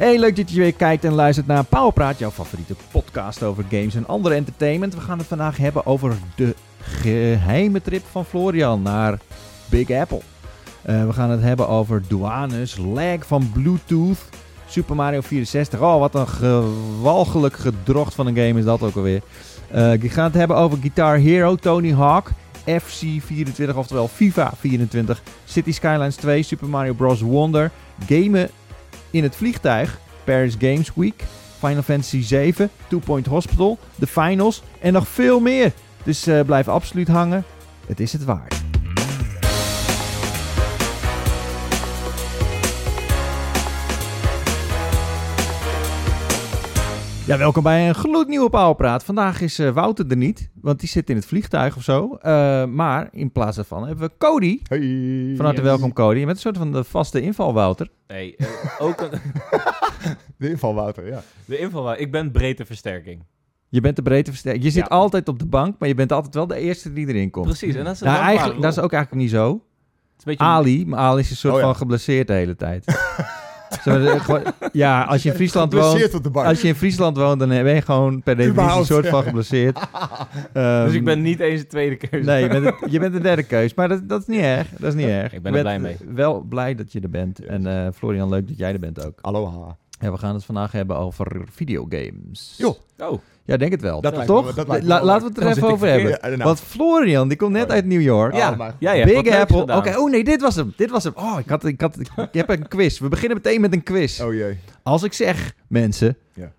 Hey, leuk dat je weer kijkt en luistert naar Powerpraat, jouw favoriete podcast over games en andere entertainment. We gaan het vandaag hebben over de geheime trip van Florian naar Big Apple. Uh, we gaan het hebben over douanes, lag van Bluetooth, Super Mario 64. Oh, wat een gewalgelijk gedrocht van een game is dat ook alweer. Uh, we gaan het hebben over Guitar Hero, Tony Hawk, FC24, oftewel FIFA 24, City Skylines 2, Super Mario Bros. Wonder, gamen in het vliegtuig, Paris Games Week, Final Fantasy 7, Two Point Hospital, de finals en nog veel meer. Dus uh, blijf absoluut hangen. Het is het waard. Ja, welkom bij een gloednieuwe Powerpraat. Vandaag is uh, Wouter er niet, want die zit in het vliegtuig of zo. Uh, maar in plaats daarvan hebben we Cody. Hey. Van harte welkom Cody. Je bent een soort van de vaste inval Wouter. Nee, uh, ook een... de inval Wouter, ja. De inval Wouter. Ik ben breedteversterking. Je bent de breedteversterking. Je zit ja. altijd op de bank, maar je bent altijd wel de eerste die erin komt. Precies. En dat is, nou, eigenlijk, dat is ook eigenlijk niet zo. Beetje... Ali, maar Ali is een soort oh, ja. van geblesseerd de hele tijd. ja, als je in Friesland woont, als je in Friesland woont, dan ben je gewoon per definitie een soort van geblesseerd. um, dus ik ben niet eens de tweede keuze. Nee, je bent, de, je bent de derde keus. Maar dat, dat is niet erg. Dat is niet erg. Ik ben er blij mee. Wel blij dat je er bent. Yes. En uh, Florian, leuk dat jij er bent ook. Aloha. Ja, we gaan het vandaag hebben over videogames. Jo. Oh. Ja, denk het wel. Dat toch? Me, dat La laten we het er even over hebben. Ja, nou. Want Florian, die komt net oh, uit New York. Ja, oh, ja, ja, Big Apple. Oké, okay, oh nee, dit was hem. Dit was hem. Oh, ik had, ik had, ik heb een quiz. We beginnen meteen met een quiz. Oh jee. Als ik zeg, mensen.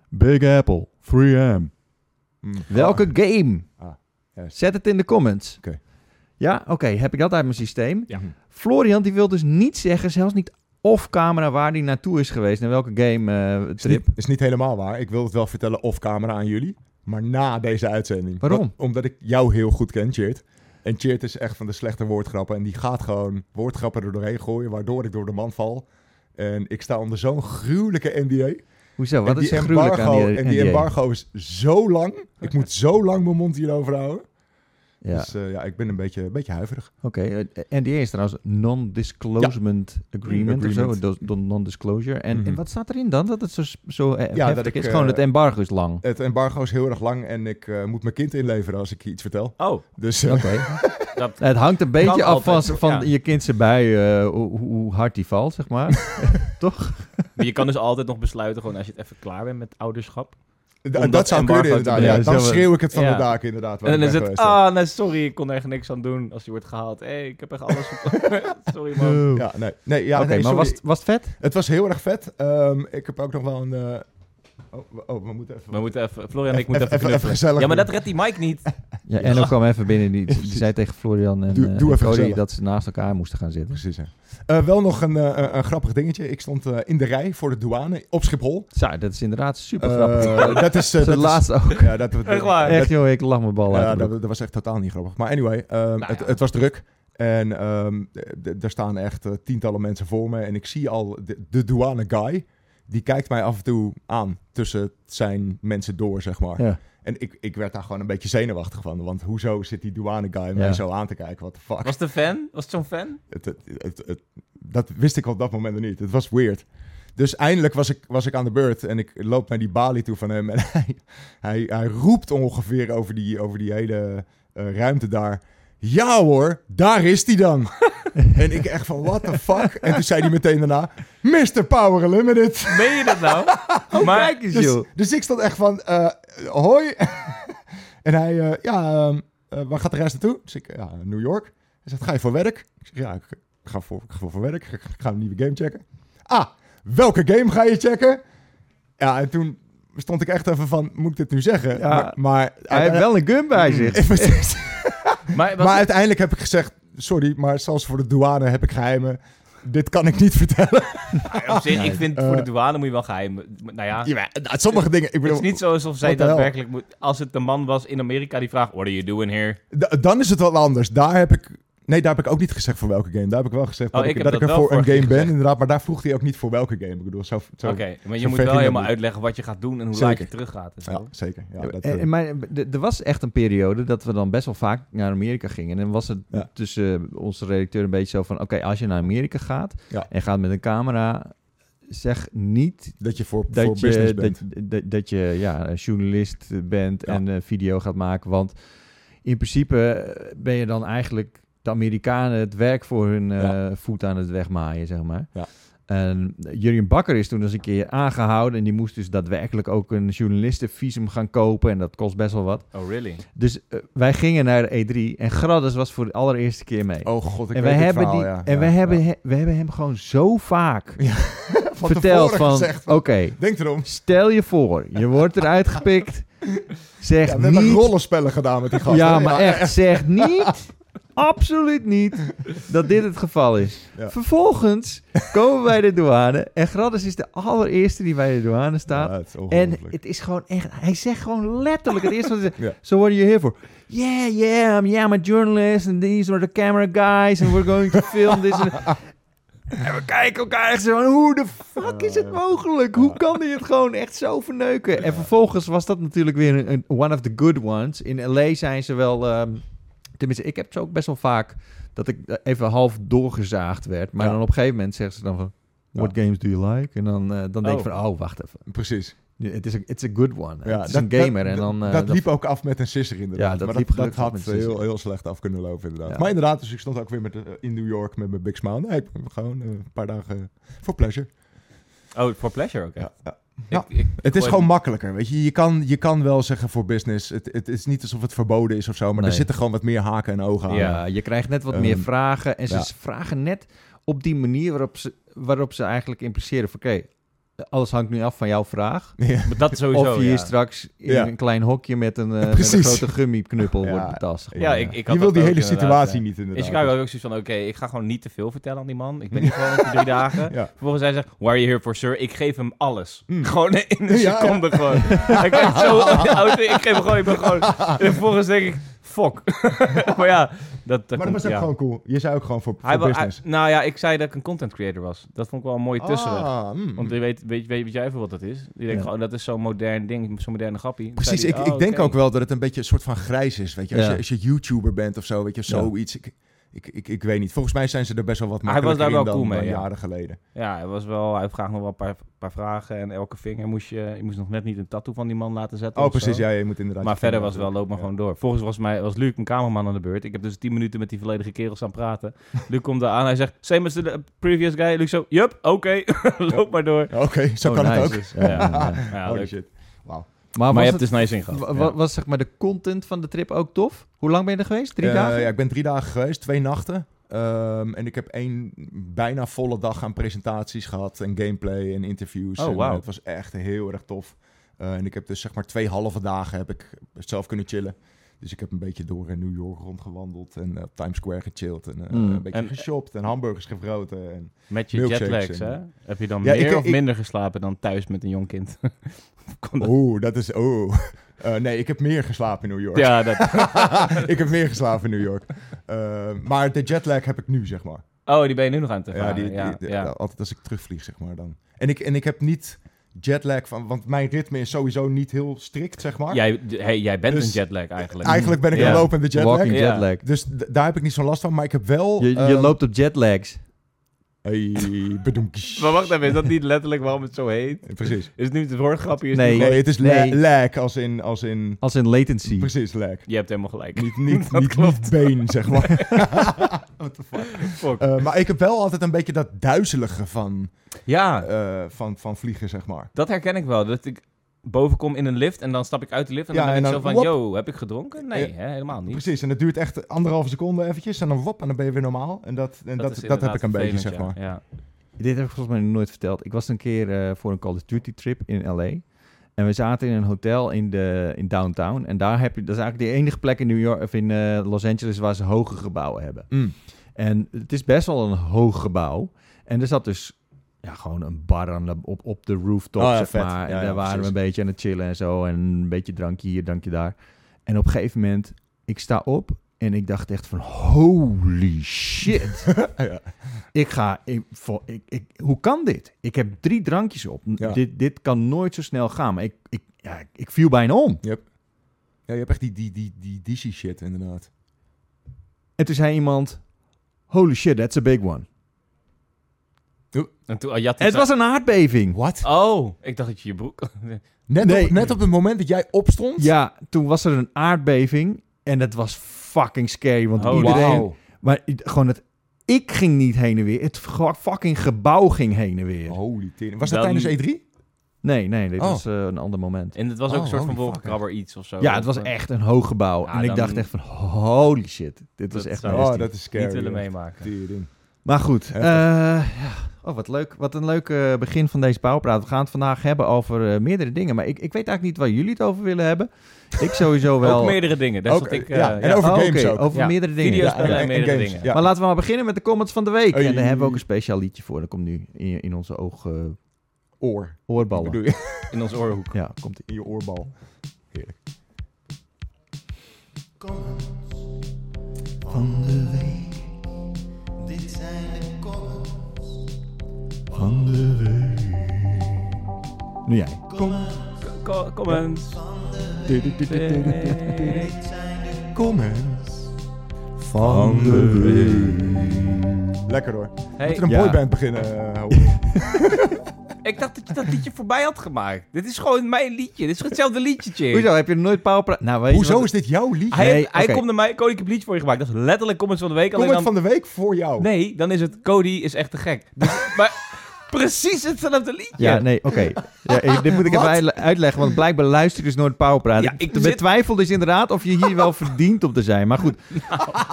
Big Apple, 3M. Mm. Welke ah. game? Ah, yes. Zet het in de comments. Oké. Okay. Ja, oké. Okay. Heb ik dat uit mijn systeem? Ja. Florian, die wil dus niet zeggen, zelfs niet off-camera waar die naartoe is geweest. En welke game uh, trip. Is niet, is niet helemaal waar. Ik wil het wel vertellen off-camera aan jullie. Maar na deze uitzending. Waarom? omdat ik jou heel goed ken, Cheert. En Cheert is echt van de slechte woordgrappen. En die gaat gewoon woordgrappen er doorheen gooien, waardoor ik door de man val. En ik sta onder zo'n gruwelijke NDA. Hoezo? Wat is gruwelijk aan die En die embargo is zo lang. Ik moet zo lang mijn mond hierover houden. Ja. Dus uh, ja, ik ben een beetje, een beetje huiverig. Oké, okay. uh, NDA is trouwens Non-Disclosement ja. agreement, agreement, of zo, non-disclosure. En, mm -hmm. en wat staat erin dan? Dat het zo, zo uh, ja, dat ik, is? Gewoon het embargo is lang. Het embargo is heel erg lang en ik uh, moet mijn kind inleveren als ik iets vertel. Oh, dus oké. Okay. het hangt een beetje af van, van ja. je kind erbij, hoe, hoe hard die valt, zeg maar. Toch? je kan dus altijd nog besluiten, gewoon als je het even klaar bent met ouderschap. Dat, dat zou kunnen inderdaad. Ja, dan schreeuw ik het van ja. de daken inderdaad. En dan is het, ah, nee, sorry, ik kon er niks aan doen als je wordt gehaald. Hé, hey, ik heb echt alles Sorry man. Ja, nee. nee ja, Oké, okay, maar was, was het vet? Het was heel erg vet. Um, ik heb ook nog wel een... Uh, Oh, oh, we moeten even... We moeten even... Florian en ik moeten even, even, even gezellig Ja, maar dat redt die Mike niet. Ja, en ook kwam even binnen. Die, die zei tegen Florian en, doe, doe uh, Cody dat ze naast elkaar moesten gaan zitten. Precies, uh, wel nog een, uh, een grappig dingetje. Ik stond in de rij voor de douane op Schiphol. Zo, dat is inderdaad super grappig. dat is... dat de laatste ook. Ja, dat, echt waar? Echt joh, ik lach mijn bal uit. Ja, dat, dat, was echt totaal niet grappig. Maar anyway, um, nou, het, ja. het, was druk. En um, er staan echt tientallen mensen voor me. En ik zie al de, de douane guy die kijkt mij af en toe aan tussen zijn mensen door, zeg maar. Ja. En ik, ik werd daar gewoon een beetje zenuwachtig van. Want hoezo zit die douane guy ja. mij zo aan te kijken? Wat de fuck? Was de fan? Was het zo'n fan? Het, het, het, dat wist ik op dat moment nog niet. Het was weird. Dus eindelijk was ik, was ik aan de beurt en ik loop naar die balie toe van hem. En hij, hij, hij roept ongeveer over die, over die hele uh, ruimte daar. Ja hoor, daar is hij dan. en ik echt van, what the fuck? En toen zei hij meteen daarna, Mr. Power Unlimited. Meen je dat nou? oh, maar, kijk eens, dus, joh. Dus ik stond echt van, uh, hoi. en hij, uh, ja, uh, waar gaat de reis naartoe? Dus ik, ja, New York. Hij zegt, ga je voor werk? Ik zeg, ja, ik ga voor, ik ga voor werk. Ik ga een nieuwe game checken. Ah, welke game ga je checken? Ja, en toen stond ik echt even van, moet ik dit nu zeggen? Ja, maar, maar hij heeft wel een gun bij zich. Maar, maar uiteindelijk heb ik gezegd, sorry, maar zoals voor de douane heb ik geheimen. Dit kan ik niet vertellen. Ja, op zich, ik vind voor de douane moet je wel geheim. Nou ja, ja sommige dingen. Ik bedoel, het is niet zo alsof zij daadwerkelijk moet. Als het de man was in Amerika die vraagt: What are you doing here? D dan is het wel anders. Daar heb ik Nee, daar heb ik ook niet gezegd voor welke game. Daar heb ik wel gezegd oh, dat, ik, ik, dat ik er voor een game ben, inderdaad. Maar daar vroeg hij ook niet voor welke game. Ik bedoel, zo... zo Oké, maar je moet wel helemaal uitleggen wat je gaat doen en hoe laat je teruggaat. En zo. Ja, zeker. Ja, dat, en, maar er was echt een periode dat we dan best wel vaak naar Amerika gingen. En dan was het ja. tussen onze redacteur een beetje zo van... Oké, als je naar Amerika gaat ja. en gaat met een camera zeg niet Dat je voor, voor dat je, business bent. dat, dat, dat je ja, een journalist bent Ja. en een video gaat maken. Want in principe eh, ben je dan eigenlijk de Amerikanen het werk voor hun eh, Ja. voet aan het wegmaaien, zeg maar. Ja. En Jurjen Bakker is toen eens een keer aangehouden. En die moest dus daadwerkelijk ook een journalistenvisum gaan kopen. En dat kost best wel wat. Oh, really? Dus eh, wij gingen naar de E3. En Graddes was voor de allereerste keer mee. Oh god, ik en weet wij het hebben, verhaal, die, ja. en Ja, ja. hebben, he- we hebben hem gewoon zo vaak verteld van... Oké, Denk erom. stel je voor, je wordt eruit gepikt. Zeg we hebben niet... rollenspellen gedaan met die gasten. Ja, maar echt, zeg niet, absoluut niet, dat dit het geval is. Ja. Vervolgens komen we bij de douane en Graddes is de allereerste die bij de douane staat. Ja, En het is gewoon echt, hij zegt gewoon letterlijk het eerste wat hij zegt. So what are you here for? Yeah, yeah, I'm, yeah, I'm a journalist and these are the camera guys and we're going to film this. and- En we kijken elkaar echt zo van, hoe de fuck is het mogelijk? Hoe kan hij het gewoon echt zo verneuken? En vervolgens was dat natuurlijk weer een, een one of the good ones. In L.A. zijn ze wel, ehm, tenminste, ik heb ze ook best wel vaak, dat ik eh, even half doorgezaagd werd. Maar Ja. dan op een gegeven moment zeggen ze dan van, what games do you like? En dan, eh, dan denk ik Oh. van, oh, wacht even. Precies. Het is een it's a good one. Ja, het is dat- een gamer. dat- en dan, eh, dat liep ook af met een sisser inderdaad. Ja, dat maar liep dat, had heel, heel slecht af kunnen lopen inderdaad. Ja. Maar inderdaad, dus ik stond ook weer met, eh, in New York met mijn Big Smile. Nee, ik gewoon eh, een paar dagen voor pleasure. Oh, for pleasure ook? Ja, ja. Ik- Ja. ik- Het is gewoon makkelijker, weet je. Je kan, je kan wel zeggen voor business. Het, het is niet alsof het verboden is of zo, maar Nee. er zitten gewoon wat meer haken en ogen aan. Ja, je krijgt net wat Ehm, meer vragen. En ze ja. vragen net op die manier waarop ze, waarop ze eigenlijk impliceren van... Oké, alles hangt nu af van jouw vraag. Ja. Maar dat sowieso, of je hier ja. straks in Ja. een klein hokje met een, eh, met een grote gummiknuppel Ja. wordt betast. zeg Ja, ik, ik had Je wil die hele situatie niet In inderdaad. Chicago had ik ook zoiets van, oké, ik ga gewoon niet te veel vertellen aan die man. Ik ben hier gewoon voor drie dagen. Ja. Vervolgens hij zegt, why are you here for, sir? Ik geef hem alles. Mm. Gewoon in een Ja, seconde gewoon. Hij kijkt zo oud, ik geef hem gewoon, ik ben gewoon... En vervolgens denk ik, fuck. maar ja, dat, dat Maar dat komt, was ook ja. gewoon cool. Je zei ook gewoon voor, voor hij- business. nou ja, ik zei dat ik een content creator was. Dat vond ik wel een mooie tussenweg. Ah, mm. Want je weet, weet, weet, weet jij even wat dat is? Die denkt Ja. gewoon, dat is zo'n modern ding, zo'n moderne grappie. Precies, ik, ik oh, denk ook wel dat het een beetje een soort van grijs is. Weet je, als, Ja. je, als je YouTuber bent of zo, weet je, zoiets. Ik, ik, ik, ik weet niet. Volgens mij zijn ze er best wel wat Hij was makkelijker daar wel cool mee, ja. jaren geleden. Ja, hij was wel, hij vraagt nog wel een paar, paar vragen en elke vinger moest je, je moest nog net niet een tattoo van die man laten zetten. Oh, precies. zo. Ja, je moet inderdaad... Maar verder was wel, loop maar ja. gewoon door. Volgens was, mij, was Luc, een cameraman, aan de beurt. Ik heb dus tien minuten met die volledige kerels aan praten. Luc komt daar aan, hij zegt, same as the previous guy. Luc zo, yup, oké, loop maar door. Oké, zo Oh, kan het ook. Ja, ja, ja. Ja, Holy leuk. shit. Maar, Maar was je hebt het, dus nice ingehad. wa- Ja. wa- was zeg maar de content van de trip ook tof? Hoe lang ben je er geweest? Drie Eh, dagen? Ja, ik ben drie dagen geweest, twee nachten. Ehm, en ik heb één bijna volle dag aan presentaties gehad en gameplay en interviews. Oh, En, eh, het was echt heel erg tof. Eh, en ik heb dus zeg maar twee halve dagen heb ik zelf kunnen chillen. Dus ik heb een beetje door in New York rondgewandeld en eh, op Times Square gechilled. En eh, Mm. een beetje En- geshopt en hamburgers gevroten. En... Met je jetlags, hè? Heb je dan Ja, meer ik- of ik- minder geslapen dan thuis met een jong kind? Oeh, dat is... Eh, nee, ik heb meer geslapen in New York. Ja, dat... ik heb meer geslapen in New York. Eh, maar de jetlag heb ik nu, zeg maar. Oh, die ben je nu nog aan het Ja, ervaren. die, Ja, die- ja. altijd als ik terugvlieg, zeg maar dan. En ik, en ik heb niet jetlag van, want mijn ritme is sowieso niet heel strikt, zeg maar. Jij, hey, jij bent Dus- een jetlag eigenlijk. Eigenlijk ben ik een lopende jetlag. Walking jetlag. Dus daar heb ik niet zo'n last van, maar ik heb wel... Je, je ehm, loopt op jetlags. Hey. Maar wacht even, is dat niet letterlijk waarom het zo heet? Precies. Is het nu het woordgrapje? Is Nee. het is Nee. lag als in... Als in Als in latency. precies, lag. Je hebt helemaal gelijk. Niet, niet, Dat niet, klopt. niet been, zeg maar. What the fuck? Fuck. Eh, maar ik heb wel altijd een beetje dat duizelige van, ja, eh, van, van vliegen, zeg maar. dat herken ik wel. Dat ik boven kom in een lift en dan stap ik uit de lift en Ja, dan ben en ik dan zo van, wop. yo, heb ik gedronken? Nee, Ja. hè, helemaal niet. Precies, en het duurt echt anderhalve seconde eventjes en dan wop, en dan ben je weer normaal. En dat, en dat, is dat, heb ik een beetje, zeg maar. ja. Ja. Dit heb ik volgens mij nog nooit verteld. Ik was een keer eh, voor een Call of Duty trip in LA. En we zaten in een hotel in, de, in downtown. En daar heb je, dat is eigenlijk de enige plek in New York of in eh, Los Angeles waar ze hoge gebouwen hebben. Mm. En het is best wel een hoog gebouw. En er zat dus ja, gewoon een bar aan de, op, op de rooftop, Oh ja, zeg maar. En ja, daar waren we een beetje aan het chillen en zo. En een beetje drankje hier, drankje daar. En op een gegeven moment, ik sta op en ik dacht echt van, holy shit. Ik ga, ik, ik, ik, hoe kan dit? Ik heb drie drankjes op. Dit, dit kan nooit zo snel gaan. Maar ik, ik, ja, ik- viel bijna om. ja, je hebt echt die, die, die, die dizzy shit, inderdaad. En toen zei iemand, holy shit, that's a big one. En toen, oh, Het was een aardbeving. Wat? Oh, ik dacht dat je je broek... Net, Nee. op, net op het moment dat jij opstond? Ja, toen was er een aardbeving en het was fucking scary, want Holy iedereen... Wauw. Maar i- gewoon het... Ik ging niet heen en weer. Het ge- fucking gebouw ging heen en weer. Holy tering. Was dat Dan- tijdens E3? Nee, nee, dit Oh. was eh, een ander moment. En het was ook Oh, een soort van holy fuck, wolkenkrabber iets of zo. Ja, het was eh, echt een hoog gebouw. Ja, en ik dan- dacht echt van, holy shit. Dit was Dat echt zou- nasty. Oh, dat is scary. Niet willen meemaken. Tering. Maar goed, eh, ja. oh, wat leuk. Wat een leuk eh, begin van deze pauwpraat. We gaan het vandaag hebben over eh, meerdere dingen. Maar ik, ik weet eigenlijk niet waar jullie het over willen hebben. Ik sowieso wel. Ook meerdere dingen. Dat is Ook, wat ik... ja, eh, en ja. over Oh, games ook. Over Ja. meerdere dingen. Video's en meerdere dingen. Ja. Maar laten we maar beginnen met de comments van de week. En daar hebben we ook een speciaal liedje voor. Dat komt nu in, in onze oog, eh, Oor. oorballen. Bedoel je? In ons oorhoek. Ja, komt. In je oorbal. Heerlijk. Van de week. Van de week. Nu jij. Co- Comments. Dit zijn de Comments. Van de week. Lekker hoor. Hey, Moeten we een Ja. boyband beginnen? eh, ik dacht dat je dat liedje voorbij had gemaakt. Dit is gewoon mijn liedje. Dit is hetzelfde liedje, chick. Hoezo, heb je nooit pauwpraat? Nou, weet Hoezo wat- is dit jouw liedje? Hij, Nee, hij komt naar mij, Cody, ik heb een liedje voor je gemaakt. Dat is letterlijk comments van de week. Alleen Comment dan, van de week voor jou. Nee, dan is het Cody is echt te gek. Dus, maar precies hetzelfde liedje. Ja, nee, oké. Ja, dit moet ik even uitleggen, want blijkbaar luister je dus nooit pauwpraat. Ja, ik betwijfel dus inderdaad of je hier wel verdient om te zijn. Maar goed.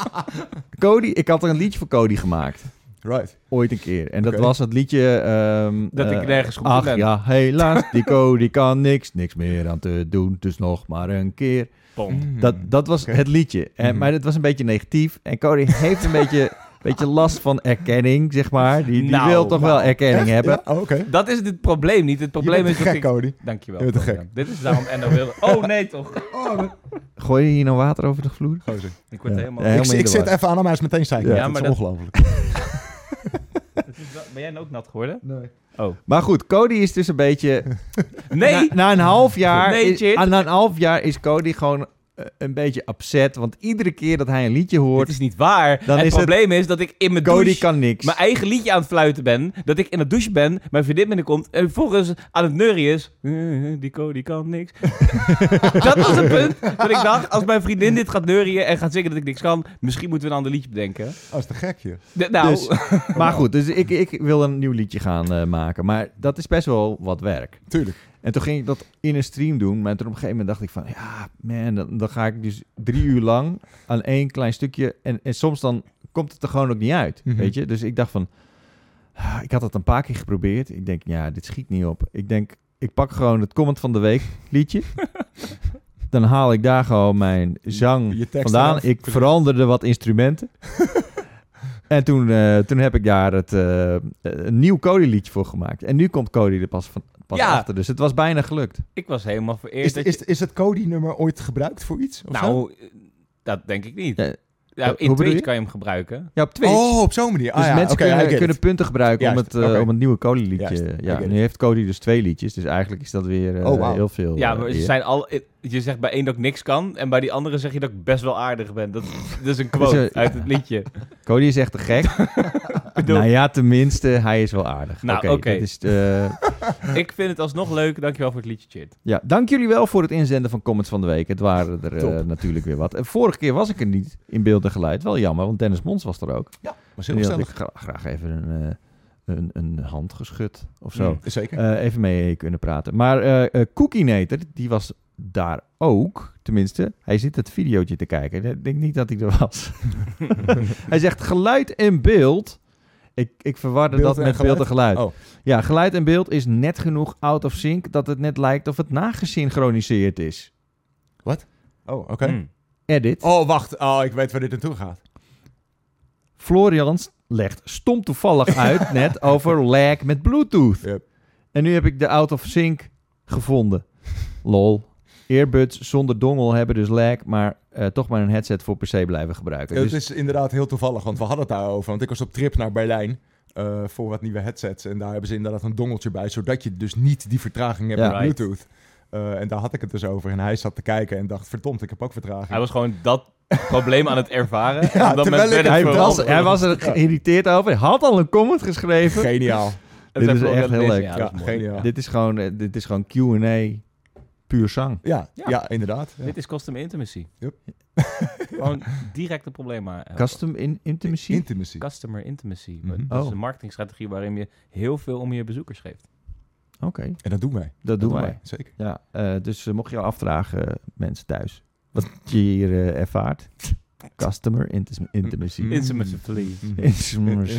Cody, ik had er een liedje voor Cody gemaakt. Right. Ooit een keer. En dat was het liedje... ehm, Dat ik eh, nergens goed Ach ben. ja, helaas, die Cody kan niks, niks meer aan te doen. Dus nog maar een keer. Pom. Dat, dat was het liedje. En, Mhm. Maar het was een beetje negatief. En Cody heeft een beetje, beetje last van erkenning, zeg maar. Die, die Nou, wil toch wel erkenning Echt? hebben. Ja? Oh, Oké. Dat is het probleem niet. Het probleem Je bent is te dat gek, ik... Cody. Dankjewel. Je bent Florian. Dit is daarom Endo wilde... Oh nee toch. Gooi je hier nou water over de vloer? Gozer. Ik word Ja. helemaal... Ja, Ik, helemaal in ik de zit war. even aan hem, hij is meteen zeiken. Ja, Ja, dat maar is dat- ongelooflijk. Het is wel- Ben jij nou ook nat geworden? Nee. Maar goed, Cody is dus een beetje... Nee! Na, na een half jaar... Nee, is, na een half jaar is Cody gewoon een beetje upset. Want iedere keer dat hij een liedje hoort... Het is niet waar. Dan het is het- probleem is dat ik in mijn Cody douche... kan niks. mijn eigen liedje aan het fluiten ben. Dat ik in de douche ben, mijn vriendin binnenkomt en vervolgens aan het neurien is. "Eh, Die Cody kan niks. dat was het punt dat ik dacht, als mijn vriendin dit gaat neurien en gaat zeggen dat ik niks kan, misschien moeten we een ander liedje bedenken. Oh, is te gek je. De- nou, Dus- maar goed, dus ik, ik wil een nieuw liedje gaan eh, maken. Maar dat is best wel wat werk. Tuurlijk. En toen ging ik dat in een stream doen. Maar toen op een gegeven moment dacht ik van... Ja, man, dan, dan ga ik dus drie uur lang aan één klein stukje... En, en soms dan komt het er gewoon ook niet uit, Mhm. weet je. Dus ik dacht van... ah, Ik had het een paar keer geprobeerd. Ik denk, ja, dit schiet niet op. Ik denk, ik pak gewoon het comment van de week liedje. dan haal ik daar gewoon mijn zang Je vandaan. eraf. Ik veranderde wat instrumenten. en toen, eh, toen heb ik daar het, eh, een nieuw Cody-liedje voor gemaakt. En nu komt Cody er pas, van, pas Ja. achter. Dus het was bijna gelukt. ik was helemaal vereerd. Is, dat is, je- is het Cody-nummer ooit gebruikt voor iets? of nou, dat denk ik niet. Ja, Ja, hoe in bedoel Twitch je? kan je hem gebruiken. Ja, op Twitch. Oh, op zo'n manier. dus ah, ja. mensen kunnen, kunnen punten gebruiken om, het, eh, om het nieuwe Cody-liedje. Ja, nu heeft Cody dus twee liedjes. Dus eigenlijk is dat weer eh, Oh, heel veel. Ja, eh, maar ze zijn al, je zegt bij één dat ik niks kan en bij die andere zeg je dat ik best wel aardig ben. Dat, dat is een quote Dus, uit het liedje. Cody is echt te gek. bedoel- nou ja, tenminste, hij is wel aardig. Nou, oké. eh, Ik vind het alsnog leuk. Dankjewel voor het liedje, Chit. Ja, dank jullie wel voor het inzenden van comments van de week. Het waren er eh, natuurlijk weer wat. En vorige keer was ik er niet in beeld en geluid. Wel jammer, want Dennis Mons was er ook. Was En heel had ik gezellig. gra- graag even een, eh, een, een hand geschud of zo. Mm. Zeker. Eh, even mee kunnen praten. Maar eh eh, Cookie Nater, die was daar ook. Tenminste, hij zit het videootje te kijken. Ik denk niet dat hij er was. hij zegt geluid en beeld. Ik, ik verwarde Beeld dat met geluid? beeld en geluid. Oh. Ja, geluid en beeld is net genoeg out of sync dat het net lijkt of het nagesynchroniseerd is. oh, oké. Mm. Edit. Oh, wacht. Oh, ik weet waar dit naartoe gaat. Florians legt stom toevallig uit net over lag met Bluetooth. Yep. En nu heb ik de out of sync gevonden. Lol. Earbuds zonder dongel hebben dus lag, maar eh, toch maar een headset voor PC blijven gebruiken. Het Dus, is inderdaad heel toevallig, want we hadden het daarover. Want ik was op trip naar Berlijn eh, voor wat nieuwe headsets. En daar hebben ze inderdaad een dongeltje bij, zodat je dus niet die vertraging hebt Ja. met Right. Bluetooth. Eh, en daar had ik het dus over. En hij zat te kijken en dacht, verdomd, ik heb ook vertraging. Hij was gewoon dat probleem aan het ervaren. Ja, terwijl ik- Hij was, hij was er geïrriteerd over. Hij had al een comment geschreven. Geniaal. Dat Dit is echt heel leuk. Ja, Ja, geniaal. Dit is gewoon, dit is gewoon Q&A puur zang. Ja, Ja. ja. inderdaad. Ja. Dit is custom intimacy. Yep. Gewoon direct een probleem maar. Custom in intimacy? Intimacy. Customer intimacy. Mhm. Dat is Oh. een marketingstrategie waarin je heel veel om je bezoekers geeft. Oké, En dat doen wij. dat doen wij. Zeker. Ja, eh, dus eh, mocht je al afvragen, eh, mensen thuis, wat je hier ervaart. Customer intimacy. Mm. Intimacy. Intimacy.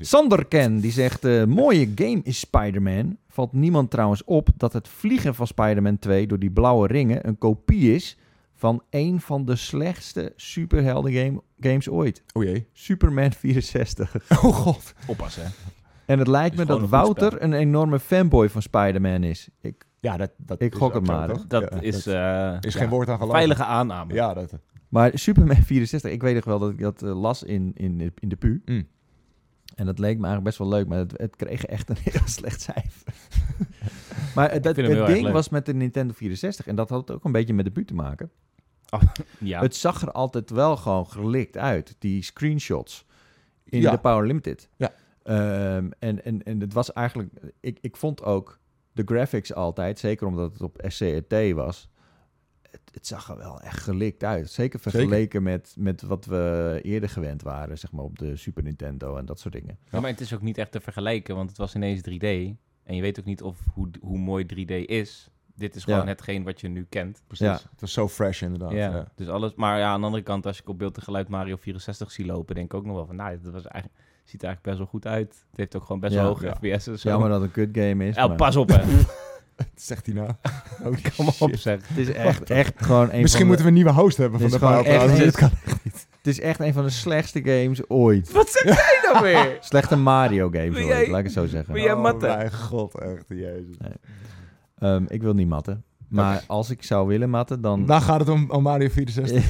Sander Ken, die zegt... eh, mooie game is Spider-Man. Valt niemand trouwens op dat het vliegen van Spider-Man 2 door die blauwe ringen een kopie is van een van de slechtste superhelden game, games ooit. Oh jee. Superman 64. Oh god. Oppassen, hè. En het lijkt me dat Wouter een enorme fanboy van Spider-Man is. Ik, Ja, dat, dat Ik gok het maar? Dat Ja, is, dat eh, is ja, geen woord aan geloven. veilige aanname. Ja, dat. Maar Superman 64, ik weet nog wel dat ik dat eh, las in, in, de- in de pu. Mm. En dat leek me eigenlijk best wel leuk, maar het, het kreeg echt een heel slecht cijfer. maar het, ding was met de Nintendo 64 en dat had ook een beetje met de pu te maken. Ja. Het zag er altijd wel gewoon gelikt uit, die screenshots in Ja. de Power Limited. Ja. Ehm, en, en, en het was eigenlijk, ik, ik vond ook de graphics altijd, zeker omdat het op SCRT was, het, het zag er wel echt gelikt uit. Zeker vergeleken Met, met wat we eerder gewend waren, zeg maar op de Super Nintendo en dat soort dingen. Ja, maar het is ook niet echt te vergelijken, want het was ineens 3D. En je weet ook niet of hoe, hoe mooi 3D is. Dit is gewoon Ja. hetgeen wat je nu kent. Precies. Ja. Het was zo fresh inderdaad. Ja. Ja. Dus alles, maar ja, aan de andere kant, als ik op beeld en geluid Mario 64 zie lopen, denk ik ook nog wel van, nou, dat was eigenlijk, ziet er eigenlijk best wel goed uit. Het heeft ook gewoon best Ja. wel hoge Ja. FPS. en Zo. Jammer dat het een kut game is. Ja, maar pas op, hè. Zegt hij nou. Oh, Kom op, zeg. Het is echt, echt gewoon een Misschien van moeten we een nieuwe host hebben van Dit de is gewoon Powerpraat. echt- Dit kan- Het is echt een van de slechtste games ooit. Wat zeg jij nou weer? Slechte Mario games ooit, jij- laat ik het zo zeggen. jij Oh, matten? mijn god, echt. Jezus. Ehm, ik wil niet matten. Maar als ik zou willen matten, dan... Dan gaat het om, om Mario 64.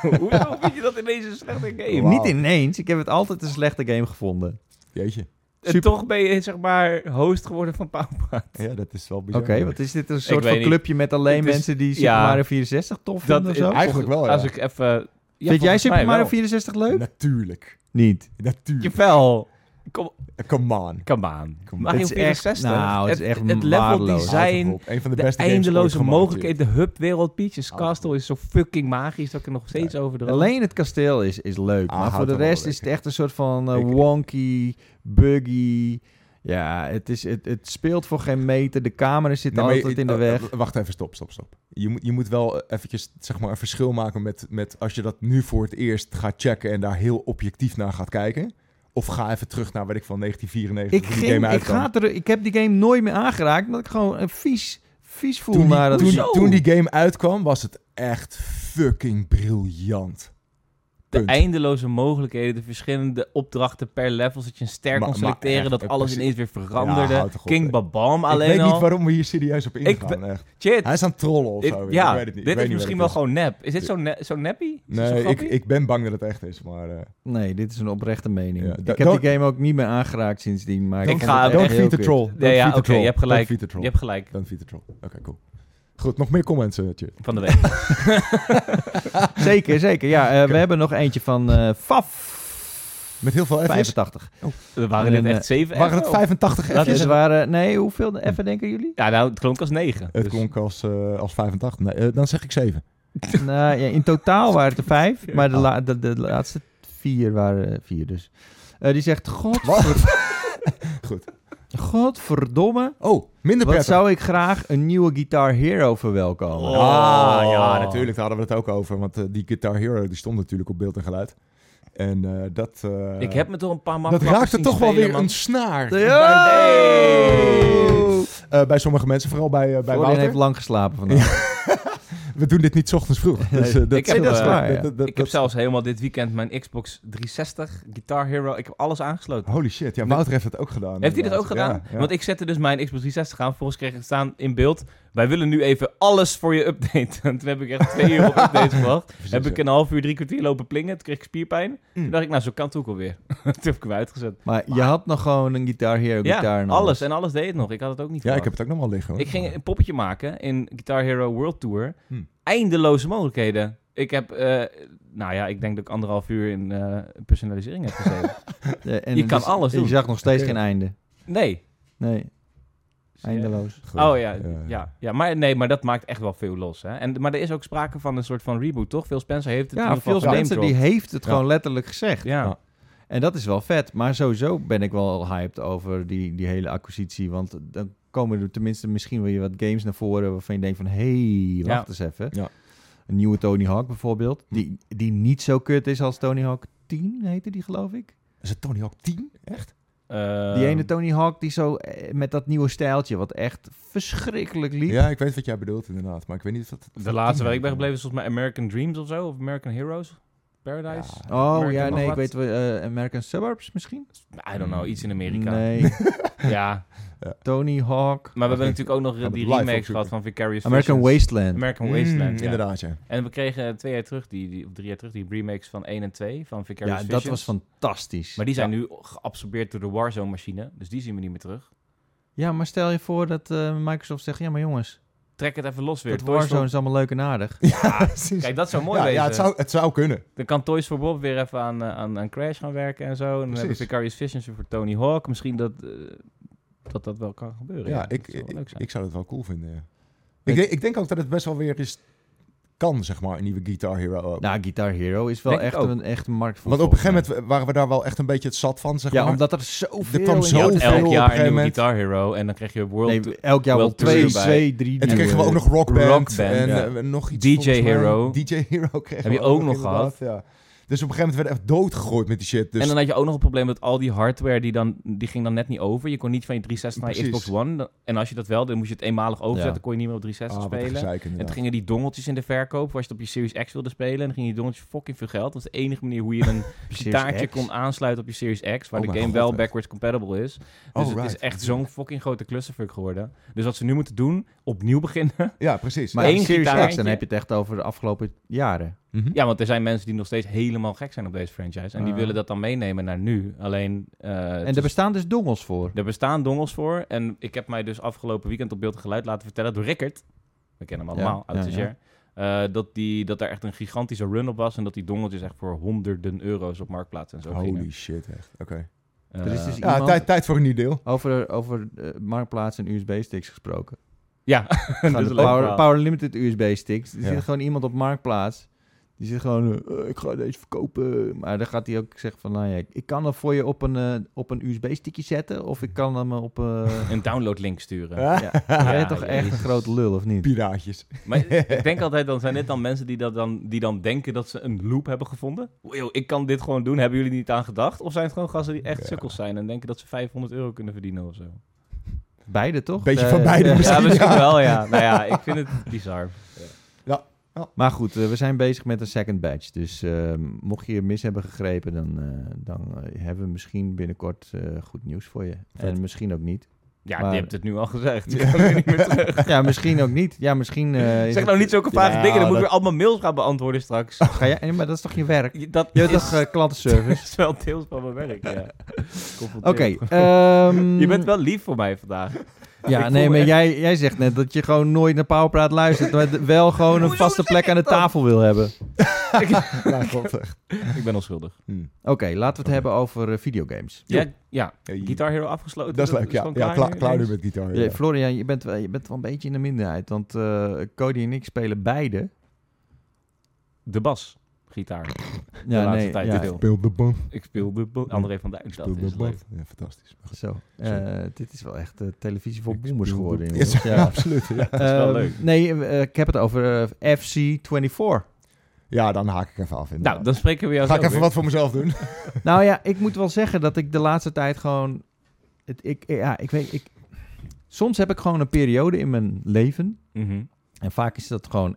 Hoezo vind je dat ineens een slechte game? Niet ineens. Ik heb het altijd een slechte game gevonden. Jeetje. En Super- toch ben je, zeg maar, host geworden van Pauwpraat. Ja, dat is wel Oké, bizar. wat is dit? Een soort van niet. clubje met alleen is- mensen die Super ja. Mario 64 tof Dat vinden of zo? Eigenlijk wel, ja. Als ik even... Ja, Vind jij Super Mario wel. 64 leuk? Natuurlijk. Niet. Natuurlijk. Jawel. Kom, Come on. come on. Come Mario Het is echt- 64. nou, het is echt het level design, Een van de, de, beste eindeloze mogelijkheden, de hub wereld, Peach's Houd Castle is zo fucking magisch dat ik er nog steeds over droom. Alleen het kasteel is, is leuk. Ah, maar voor de rest is het echt een soort van eh, wonky, buggy. Ja, het, is, het, het speelt voor geen meter. De camera zit Nee, altijd je- in de eh, weg. eh, wacht even, stop, stop, stop. Je moet, je moet wel eh, eventjes zeg maar, een verschil maken met, met als je dat nu voor het eerst gaat checken en daar heel objectief naar gaat kijken. Of ga even terug naar, weet ik van 1994. Ik, toen die ging, game ik, ga er, ik heb die game nooit meer aangeraakt. Omdat ik gewoon een vies, vies voel toen, naar dat... toen, toen die game uitkwam, was het echt fucking briljant. De Punt. eindeloze mogelijkheden, de verschillende opdrachten per level, zodat je een ster kon selecteren, echt, dat alles precies. ineens weer veranderde. King. Babam ik alleen weet al. niet waarom we hier serieus op Ik ingaan. echt. Shit. Hij is aan het trollen of Ik- zo. ja, ik weet het niet. Ik dit weet is niet misschien wel gewoon nep. Is dit zo, ne zo? Is dit zo Nee, ik, ik ben bang dat het echt is, maar... eh, Nee, dit is een oprechte mening. Ja, ik heb die game ook niet meer aangeraakt sindsdien. Maar ik, Ik ga- don't feed the troll. Don't Nee, ja, feed the oké, troll. je hebt gelijk. Je hebt gelijk. Don't feed the troll. Oké, cool. Goed, nog meer comments, uh, Tjit. Van de week. Zeker, zeker. Ja, eh, we hebben nog eentje van eh Faf. Met heel veel F's. 85. Er waren dit En, echt zeven Waren het F'en? 85 Laat F's? Dus waren, nee, hoeveel F'en denken jullie? Ja, nou, het klonk als negen. Het Dus- klonk als, eh, als 85. Nee, eh, dan zeg ik 7. nou, ja, in totaal waren het er vijf, maar de, la- de, de laatste vier waren eh, vier dus. Eh, die zegt, God, Goed. Godverdomme, Oh, minder wat prettig. zou ik graag een nieuwe Guitar Hero verwelkomen. Oh. Ah, ja, natuurlijk. Daar hadden we het ook over. Want eh, die Guitar Hero die stond natuurlijk op beeld en geluid. En eh, dat... eh, ik heb me toch een paar dat makkelijke raakte toch wel weer een snaar. Ja! Eh, bij sommige mensen, vooral bij, bij Wouter. heeft lang geslapen vandaag. We doen dit niet 's ochtends vroeg. Dus, eh, dat Ik heb, Nee, dat is waar, ja. dat- dat- Ik heb dat- zelfs helemaal dit weekend mijn Xbox 360 Guitar Hero. Ik heb alles aangesloten. Holy shit, ja, Wouter heeft het ook gedaan. Heeft hij dat ook gedaan? Ja, ja. Want ik zette dus mijn Xbox 360 aan. Vervolgens kreeg ik het staan in beeld. Wij willen nu even alles voor je updaten. En toen heb ik echt twee uur op updates gewacht. Heb ik een half uur, drie kwartier lopen plingen. Toen kreeg ik spierpijn. Mm. Toen dacht ik, nou zo kan het ook alweer. toen heb ik hem uitgezet. Maar je had nog gewoon een Guitar Hero gitaar Ja, en alles. En alles deed het nog. Ik had het ook niet Ja, ik heb het ook nog wel liggen. Hoor. Ik ging een poppetje maken in Guitar Hero World Tour. Hmm. Eindeloze mogelijkheden. Ik heb, eh, nou ja, ik denk dat ik anderhalf uur in eh, personalisering heb gezeten. En Je kan dus- alles Je doen. zag nog steeds geen einde. Nee. Nee, eindeloos. Oh ja, ja, ja. Maar nee, maar dat maakt echt wel veel los. Hè? En, maar er is ook sprake van een soort van reboot, toch? Phil Spencer heeft het in Ja, ieder geval Phil Spencer die heeft het Ja. gewoon letterlijk gezegd. Ja. Ja. En dat is wel vet. Maar sowieso ben ik wel hyped over die, die hele acquisitie. Want dan komen er tenminste misschien weer wat games naar voren... waarvan je denkt van, hé, hey, wacht Ja. eens even. Ja. Een nieuwe Tony Hawk bijvoorbeeld. Die, die niet zo kut is als Tony Hawk 10, heette die geloof ik. Is het Tony Hawk 10? Echt? Eh, Die ene Tony Hawk die zo eh, met dat nieuwe stijltje... wat echt verschrikkelijk liep. Ja, ik weet wat jij bedoelt inderdaad. Maar ik weet niet of dat... De laatste waar ik ben gebleven is volgens mij American Dreams of zo. Of American Heroes. Paradise. Ja. Oh American ja, nee, ik weet wel. eh, American Suburbs misschien? I don't know, iets in Amerika. Nee, Ja, Tony Hawk. maar we hebben natuurlijk ook nog die remakes gehad van Vicarious American Visions. Wasteland. American Mm, Wasteland, ja. Inderdaad, ja. En we kregen twee jaar terug, die, die, of drie jaar terug, die remakes van 1 en 2 van Vicarious Ja, dat Visions. was fantastisch. Maar die zijn nu geabsorbeerd door de Warzone-machine, dus die zien we niet meer terug. Ja, maar stel je voor dat eh, Microsoft zegt... Ja, maar jongens, Trek het even los weer. dat Toys Warzone for- is allemaal leuk en aardig. Ja, precies. Kijk, dat zou mooi ja, wezen. ja, het zou, het zou kunnen. Dan kan Toys for Bob weer even aan, eh, aan, aan Crash gaan werken en zo. En dan hebben we Precies. Vicarious Visions weer voor Tony Hawk. Misschien dat, eh, dat dat wel kan gebeuren. Ja, ik, zou wel leuk ik, zijn. ik zou het wel cool vinden, ja. Ik- Ik, denk, ik denk ook dat het best wel weer eens kan, zeg maar, een nieuwe Guitar Hero ook. Nou, Guitar Hero is wel Denk echt een, echt een markt voor. Want op een gegeven moment waren we daar wel echt een beetje het zat van, zeg. Ja, maar. omdat er zoveel... kwam in zo Je jouw- had veel op elk een jaar een nieuwe. Guitar Hero en dan krijg je World Nee, elk jaar wel World twee, twee, drie En toen nieuwe- kregen we ook nog Rock Band, Rock Band, en ja. eh, nog iets DJ. Hero. DJ Hero kregen Heb je ook nog inderdaad, Ja. Dus op een gegeven moment werd echt doodgegooid met die shit. Dus En dan had je ook nog het probleem dat al die hardware die dan die ging dan net niet over. Je kon niet van je 360 naar je. Xbox One. En als je dat wel, dan moest je het eenmalig overzetten. Ja. kon je niet meer op 360 ah, spelen. gezeik, En toen gingen die dongeltjes in de verkoop. Als je het op je Series X wilde spelen, en dan gingen die dongeltjes fucking veel geld. Dat was de enige manier hoe je een X. kon aansluiten op je Series X. Waar Oh de game God, wel echt. backwards compatible is. Dus Oh, het is echt zo'n fucking grote clusterfuck geworden. Dus wat ze nu moeten doen, opnieuw beginnen. Ja, precies. Maar één Series X, dan heb je het echt over de afgelopen jaren. Mhm. Ja, want er zijn mensen die nog steeds helemaal gek zijn op deze franchise. En die Ah. willen dat dan meenemen naar nu. Alleen... eh, En er is- bestaan dus dongels voor. Er bestaan dongels voor. En ik heb mij dus afgelopen weekend op beeld en geluid laten vertellen door Rickert. We kennen hem allemaal, Ja, uit ja, de share. eh, dat, die, dat er echt een gigantische run op was. En dat die dongeltjes echt voor honderden euro's op marktplaats en zo Holy gingen. shit, echt. Oké. Eh, Er is dus Ja, Iemand- tijd, tijd voor een nieuw deel. Over, over marktplaats en USB-sticks gesproken. ja, de Power. Power Limited USB-sticks. Er Ja. zit gewoon iemand op marktplaats. Die zegt gewoon, eh, ik ga deze verkopen. Maar dan gaat hij ook zeggen van, nou ja, ik kan hem voor je op een, eh, op een USB-stickje zetten. Of ik kan hem op... eh Een downloadlink sturen. Ja. ja, hij Ja, toch echt een grote lul, of niet? Piraatjes. Maar ik denk altijd, dan zijn dit dan mensen die, dat dan, die dan denken dat ze een loop hebben gevonden. Yo, ik kan dit gewoon doen. Hebben jullie niet aan gedacht? Of zijn het gewoon gasten die echt Ja. sukkels zijn en denken dat ze 500 euro kunnen verdienen of zo? Beide, toch? Beetje van beide misschien. ja, misschien ja. wel, ja. Nou ja, ik vind het bizar. Maar goed, eh, we zijn bezig met een second batch. Dus eh, mocht je mis hebben gegrepen, dan, eh, dan eh, hebben we misschien binnenkort goed nieuws voor je. Vet. En misschien ook niet. Ja, Maar- je hebt het nu al gezegd. Je kan niet meer terug. Ja, misschien ook niet. Ja, misschien... is Zeg het- nou niet zulke vage Ja, dingen. Dan moet ik dat- weer allemaal mails gaan beantwoorden straks. Ga jij, nee, maar dat is toch je werk? Dat Je is, toch klantenservice? is wel deels van mijn werk, ja. Oké. Ehm, Je bent wel lief voor mij vandaag. Ja, ik nee, maar echt- jij, jij zegt net dat je gewoon nooit naar Powerpraat luistert, maar wel gewoon een vaste plek ik aan de tafel wil hebben. Ja, echt. Ik ben onschuldig. Hm. Oké, laten we het hebben over eh, videogames. Ja, ja. Guitar Hero afgesloten. Dat is leuk, ja. Ja, klaar, nu met. Ja, Ja. Florian, je bent, wel- je bent wel een beetje in de minderheid, want eh, Cody en ik spelen beide. De bas. Gitaar. Ja, laatste nee, tijd ja, veel. Speel de bom. Ik speel de André van Duin. Speel Dat de is. Ja, fantastisch. Zo, eh, dit is wel echt eh, televisie voor Ik boomers geworden. de- inmiddels. Ja, Ja. absoluut. Ja. is wel Ehm, leuk. Nee, eh, ik heb het over eh, FC24. ja, dan haak ik even af. Nou, inderdaad. dan spreken we jou Ga ik even weer. wat voor mezelf doen. Nou ja, ik moet wel zeggen dat ik de laatste tijd gewoon... Het, ik, ja, ik weet... Ik, soms heb ik gewoon een periode in mijn leven. Mhm. En vaak is dat gewoon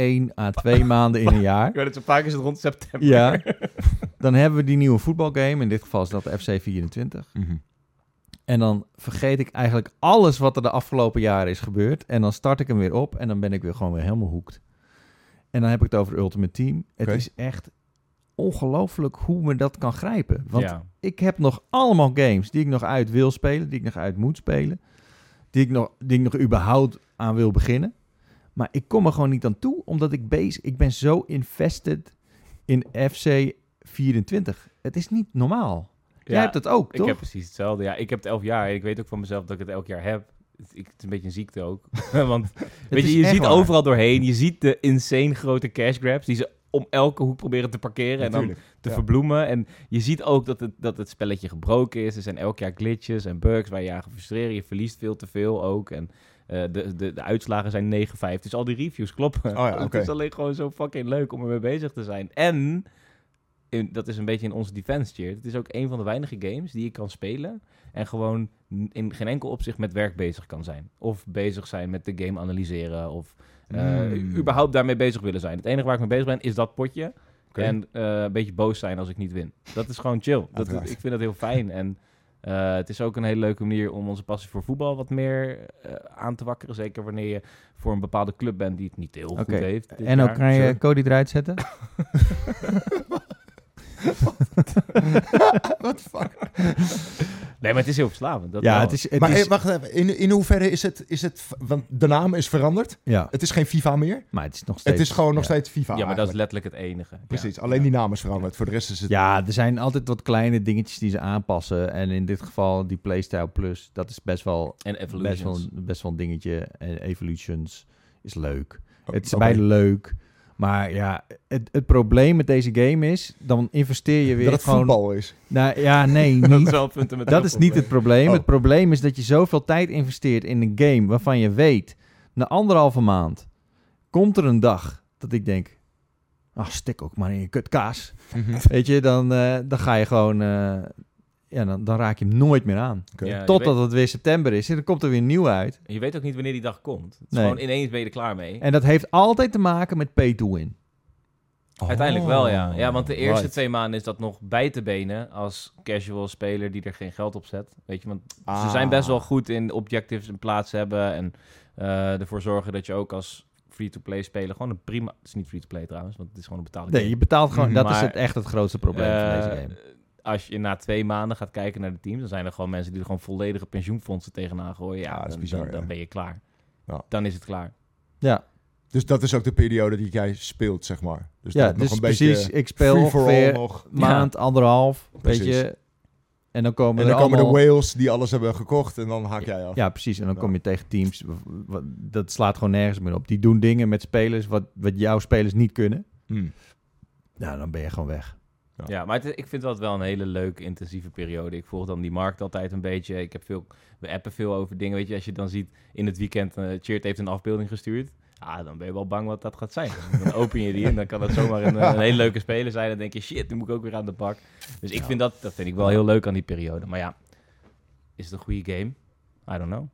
één à twee maanden in een jaar. Ik weet het, zo vaak is het rond september. Ja. Dan hebben we die nieuwe voetbalgame. In dit geval is dat FC24. En dan vergeet ik eigenlijk alles wat er de afgelopen jaren is gebeurd. En dan start ik hem weer op. En dan ben ik weer gewoon weer helemaal hoekt. En dan heb ik het over Ultimate Team. Het is echt ongelooflijk hoe me dat kan grijpen. Want ja. ik heb nog allemaal games die ik nog uit wil spelen, die ik nog uit moet spelen, die ik nog, die ik nog überhaupt aan wil beginnen. Maar ik kom er gewoon niet aan toe, omdat ik bezig... Ik ben zo invested in FC 24. Het is niet normaal. Jij Ja, hebt het ook, Ik toch? heb precies hetzelfde. Ja, ik heb het elf jaar ik weet ook van mezelf dat ik het elk jaar heb. Het, ik, het is een beetje een ziekte ook. Want weet je, je ziet waar. overal doorheen. Je ziet de insane grote cash grabs die ze om elke hoek proberen te parkeren en dan te ja. verbloemen. En je ziet ook dat het, dat het spelletje gebroken is. Er zijn elk jaar glitches en bugs waar je aan gaat frustreren. Je verliest veel te veel ook. En eh, de, de, de uitslagen zijn 9-5. Dus al die reviews kloppen. Oh ja, Het is alleen gewoon zo fucking leuk om ermee bezig te zijn. En in, dat is een beetje in onze defense cheer. Het is ook een van de weinige games die je kan spelen en gewoon in geen enkel opzicht met werk bezig kan zijn. Of bezig zijn met de game analyseren of eh, Mm. überhaupt daarmee bezig willen zijn. Het enige waar ik mee bezig ben is dat potje. En eh, een beetje boos zijn als ik niet win. Dat is gewoon chill. Dat, ik vind dat heel fijn. En eh, het is ook een hele leuke manier om onze passie voor voetbal wat meer eh, aan te wakkeren. Zeker wanneer je voor een bepaalde club bent die het niet heel goed heeft. En ook kan je. Cody eruit zetten? What the fuck? Nee, maar het is heel verslavend. Dat ja, wel. het is... Het maar is eh, wacht even, in, in hoeverre is het, is het... Want de naam is veranderd. ja, Het is geen FIFA meer. maar het is nog steeds... Het is gewoon nog ja. steeds FIFA ja, maar dat is letterlijk het enige. Precies, Ja. alleen die naam is veranderd. Voor de rest is het... Ja, er zijn altijd wat kleine dingetjes die ze aanpassen. En in dit geval die Playstyle Plus, dat is best wel, En best wel, Evolutions. best wel een dingetje. En Evolutions is leuk. Oh, Het is beide leuk. Maar ja, het, het probleem met deze game is, dan investeer je weer Dat het gewoon... voetbal is. Nou, ja, nee, Dat is niet. wel een fundamenteel Dat is niet het probleem. Oh. Het probleem is dat je zoveel tijd investeert in een game waarvan je weet, na anderhalve maand komt er een dag dat ik denk, ah, stik ook maar in je kut kaas. Mhm. Weet je, dan, eh, dan ga je gewoon, eh, ja, dan, dan raak je hem nooit meer aan. Ja, Totdat weet- het weer september is en dan komt er weer nieuw uit. Je weet ook niet wanneer die dag komt. Het is Nee. gewoon ineens ben je er klaar mee. En dat heeft altijd te maken met pay to win. Uiteindelijk wel, ja. Ja, want de eerste Oh, Right. twee maanden is dat nog bij te benen als casual speler die er geen geld op zet. Weet je, want ze Ah. zijn best wel goed in objectives in plaats hebben en eh, ervoor zorgen dat je ook als free-to-play speler gewoon een prima... Het is niet free-to-play trouwens, want het is gewoon een betaalde Nee, game. je betaalt gewoon, dat is het, echt het grootste probleem van deze Eh, game. Als je na twee maanden gaat kijken naar de teams, dan zijn er gewoon mensen die er gewoon volledige pensioenfondsen tegenaan gooien. Ja, Ja, dat is dan, bizar, dan, ben je klaar. Ja. Dan is het klaar. Ja, Dus dat is ook de periode die jij speelt, zeg maar. Dus ja dat nog dus een precies. beetje Ik speel ongeveer nog. maand, anderhalf, weet Precies. je. En dan komen En er dan komen allemaal... de whales die alles hebben gekocht en dan haak jij af. Ja, precies. En dan Ja. kom je tegen teams. Dat slaat gewoon nergens meer op. Die doen dingen met spelers wat, wat jouw spelers niet kunnen. Hmm. Nou, dan ben je gewoon weg. Ja. Ja, maar het, ik vind dat wel een hele leuke, intensieve periode. Ik volg dan die markt altijd een beetje. Ik heb veel, we appen veel over dingen. Weet je, als je dan ziet in het weekend, eh Cheert heeft een afbeelding gestuurd. Ah, dan ben je wel bang wat dat gaat zijn. Dan open je die en dan kan dat zomaar een, een hele leuke speler zijn. Dan denk je, shit, nu moet ik ook weer aan de bak. Dus ik Ja. vind dat, dat vind ik wel heel leuk aan die periode. Maar ja, is het een goede game? I don't know.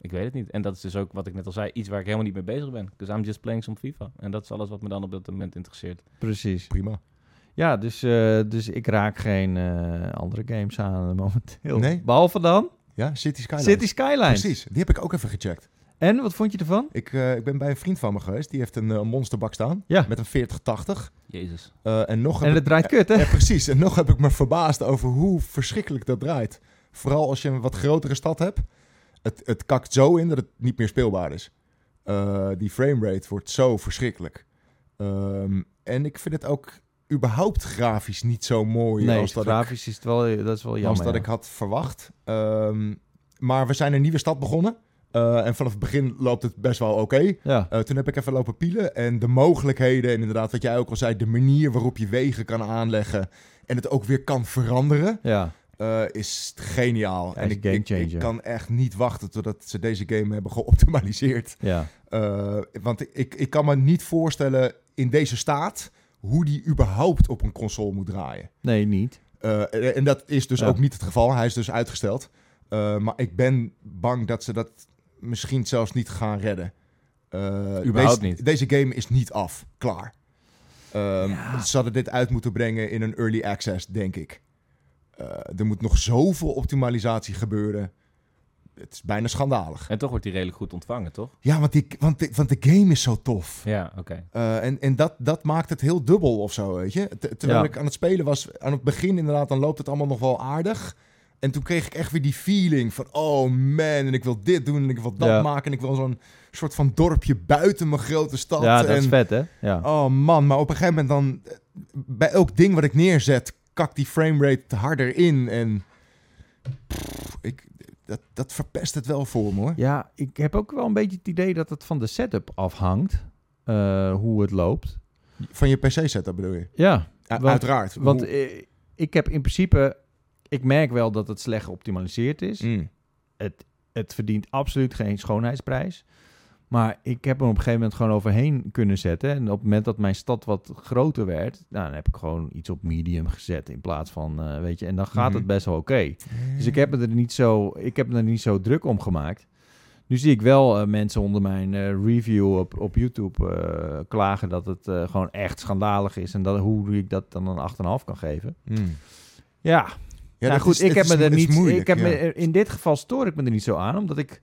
Ik weet het niet. En dat is dus ook wat ik net al zei, iets waar ik helemaal niet mee bezig ben. Because I'm just playing some FIFA. En dat is alles wat me dan op dat moment interesseert. Precies. Prima. Ja, dus, eh, dus ik raak geen eh, andere games aan momenteel. Nee? Behalve dan Ja, City Skylines. City Skylines. Precies, die heb ik ook even gecheckt. En, wat vond je ervan? Ik, eh, ik ben bij een vriend van me geweest, die heeft een eh, monsterbak staan. Ja. Met een 4080. Jezus. Eh, en nog En ik- het draait kut, hè? Ja, precies. En nog heb ik me verbaasd over hoe verschrikkelijk dat draait. Vooral als je een wat grotere stad hebt. Het, het kakt zo in dat het niet meer speelbaar is. Eh, die framerate wordt zo verschrikkelijk. Ehm, en ik vind het ook überhaupt grafisch niet zo mooi Nee, als dat ik grafisch is het wel, dat is wel jammer. als dat ja. ik had verwacht. Ehm, maar we zijn een nieuwe stad begonnen. Eh, en vanaf het begin loopt het best wel oké. Ja, Eh, toen heb ik even lopen pielen. En de mogelijkheden, en inderdaad wat jij ook al zei... de manier waarop je wegen kan aanleggen... en het ook weer kan veranderen... ja. eh, is geniaal. Ja, en ik, een ik, kan echt niet wachten... totdat ze deze game hebben geoptimaliseerd. ja. Want ik, ik kan me niet voorstellen in deze staat... hoe die überhaupt op een console moet draaien. Nee, niet. Eh, en dat is dus Ja. ook niet het geval. Hij is dus uitgesteld. Eh, maar ik ben bang dat ze dat misschien zelfs niet gaan redden. Eh, Überhaupt deze, niet. Deze game is niet af. Klaar. Ehm, Ja. Ze hadden dit uit moeten brengen in een early access, denk ik. Er moet nog zoveel optimalisatie gebeuren. Het is bijna schandalig. En toch wordt die redelijk goed ontvangen, toch? Ja, want, die, want, de, want de game is zo tof. Ja, oké. Eh, en en dat, dat maakt het heel dubbel of zo, weet je. Ter- terwijl Ja. ik aan het spelen was, aan het begin inderdaad, dan loopt het allemaal nog wel aardig. En toen kreeg ik echt weer die feeling van, oh man, en ik wil dit doen en ik wil dat Ja. maken. En ik wil zo'n soort van dorpje buiten mijn grote stad. Ja, dat en, is vet, hè? Ja. Oh man, maar op een gegeven moment dan, eh, bij elk ding wat ik neerzet, kakt die framerate harder in. En pff, ik, dat, dat verpest het wel voor me hoor. Ja, ik heb ook wel een beetje het idee dat het van de setup afhangt. eh, hoe het loopt. Van je PC-setup bedoel je? Ja, U- Want- Uiteraard. want Hoe- eh, ik heb in principe... Ik merk wel dat het slecht geoptimaliseerd is. Mm. Het, het verdient absoluut geen schoonheidsprijs. Maar ik heb er op een gegeven moment gewoon overheen kunnen zetten. En op het moment dat mijn stad wat groter werd... Nou, dan heb ik gewoon iets op medium gezet in plaats van... eh, weet je, en dan gaat Mhm. het best wel oké. Dus ik heb me er niet zo, ik heb me er niet zo druk om gemaakt. Nu zie ik wel eh, mensen onder mijn eh, review op, op YouTube klagen dat het gewoon echt schandalig is. En dat, hoe ik dat dan een 8,5 kan geven. Mm. Ja, Ja, nou goed, is- ik heb me er niet. moeilijk, ik heb ja. me, in dit geval stoor ik me er niet zo aan, omdat ik.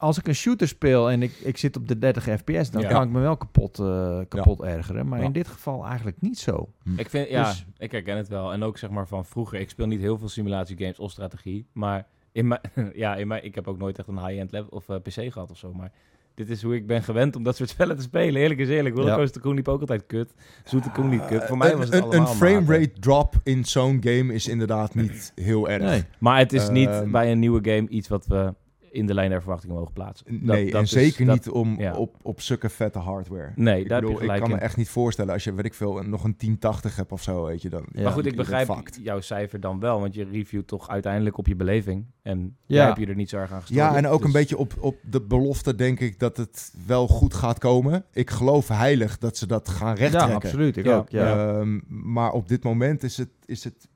Als ik een shooter speel en ik, ik zit op de 30 fps, dan Ja. kan ik me wel kapot, eh, kapot ergeren. Maar Ja. in dit geval eigenlijk niet zo. Ik vind, ja, Dus- ik herken het wel. En ook zeg maar van vroeger. Ik speel niet heel veel simulatiegames of strategie. Maar in mijn, ja, in mijn, ik heb ook nooit echt een high-end level of eh, PC gehad of zo. Maar dit is hoe ik ben gewend om dat soort spellen te spelen. Eerlijk is eerlijk. Rollercoaster Koen liep ook altijd kut. Zoete Koen liep kut. Voor mij Een- was het een, allemaal een frame maten. rate drop in zo'n game is inderdaad niet heel erg. Nee. Maar het is niet Ehm, bij een nieuwe game iets wat we in de lijn der verwachting mogen plaatsen. Dat- Nee, dat en is- zeker dat- niet om, ja. op, op zulke vette hardware. Nee, ik daar heb bedoel, je gelijk ik kan in. me echt niet voorstellen als je, weet ik veel, nog een 1080 hebt of zo, weet je dan. Ja. maar goed, ik begrijp jouw cijfer dan wel, want je reviewt toch uiteindelijk op je beleving. En Ja. daar heb je er niet zo erg aan gestoord. Ja, en ook Dus- een beetje op, op de belofte denk ik dat het wel goed gaat komen. Ik geloof heilig dat ze dat gaan Ja, rechttrekken. absoluut. Ik Ja. ook. Ja. Ehm, maar op dit moment is het, is het,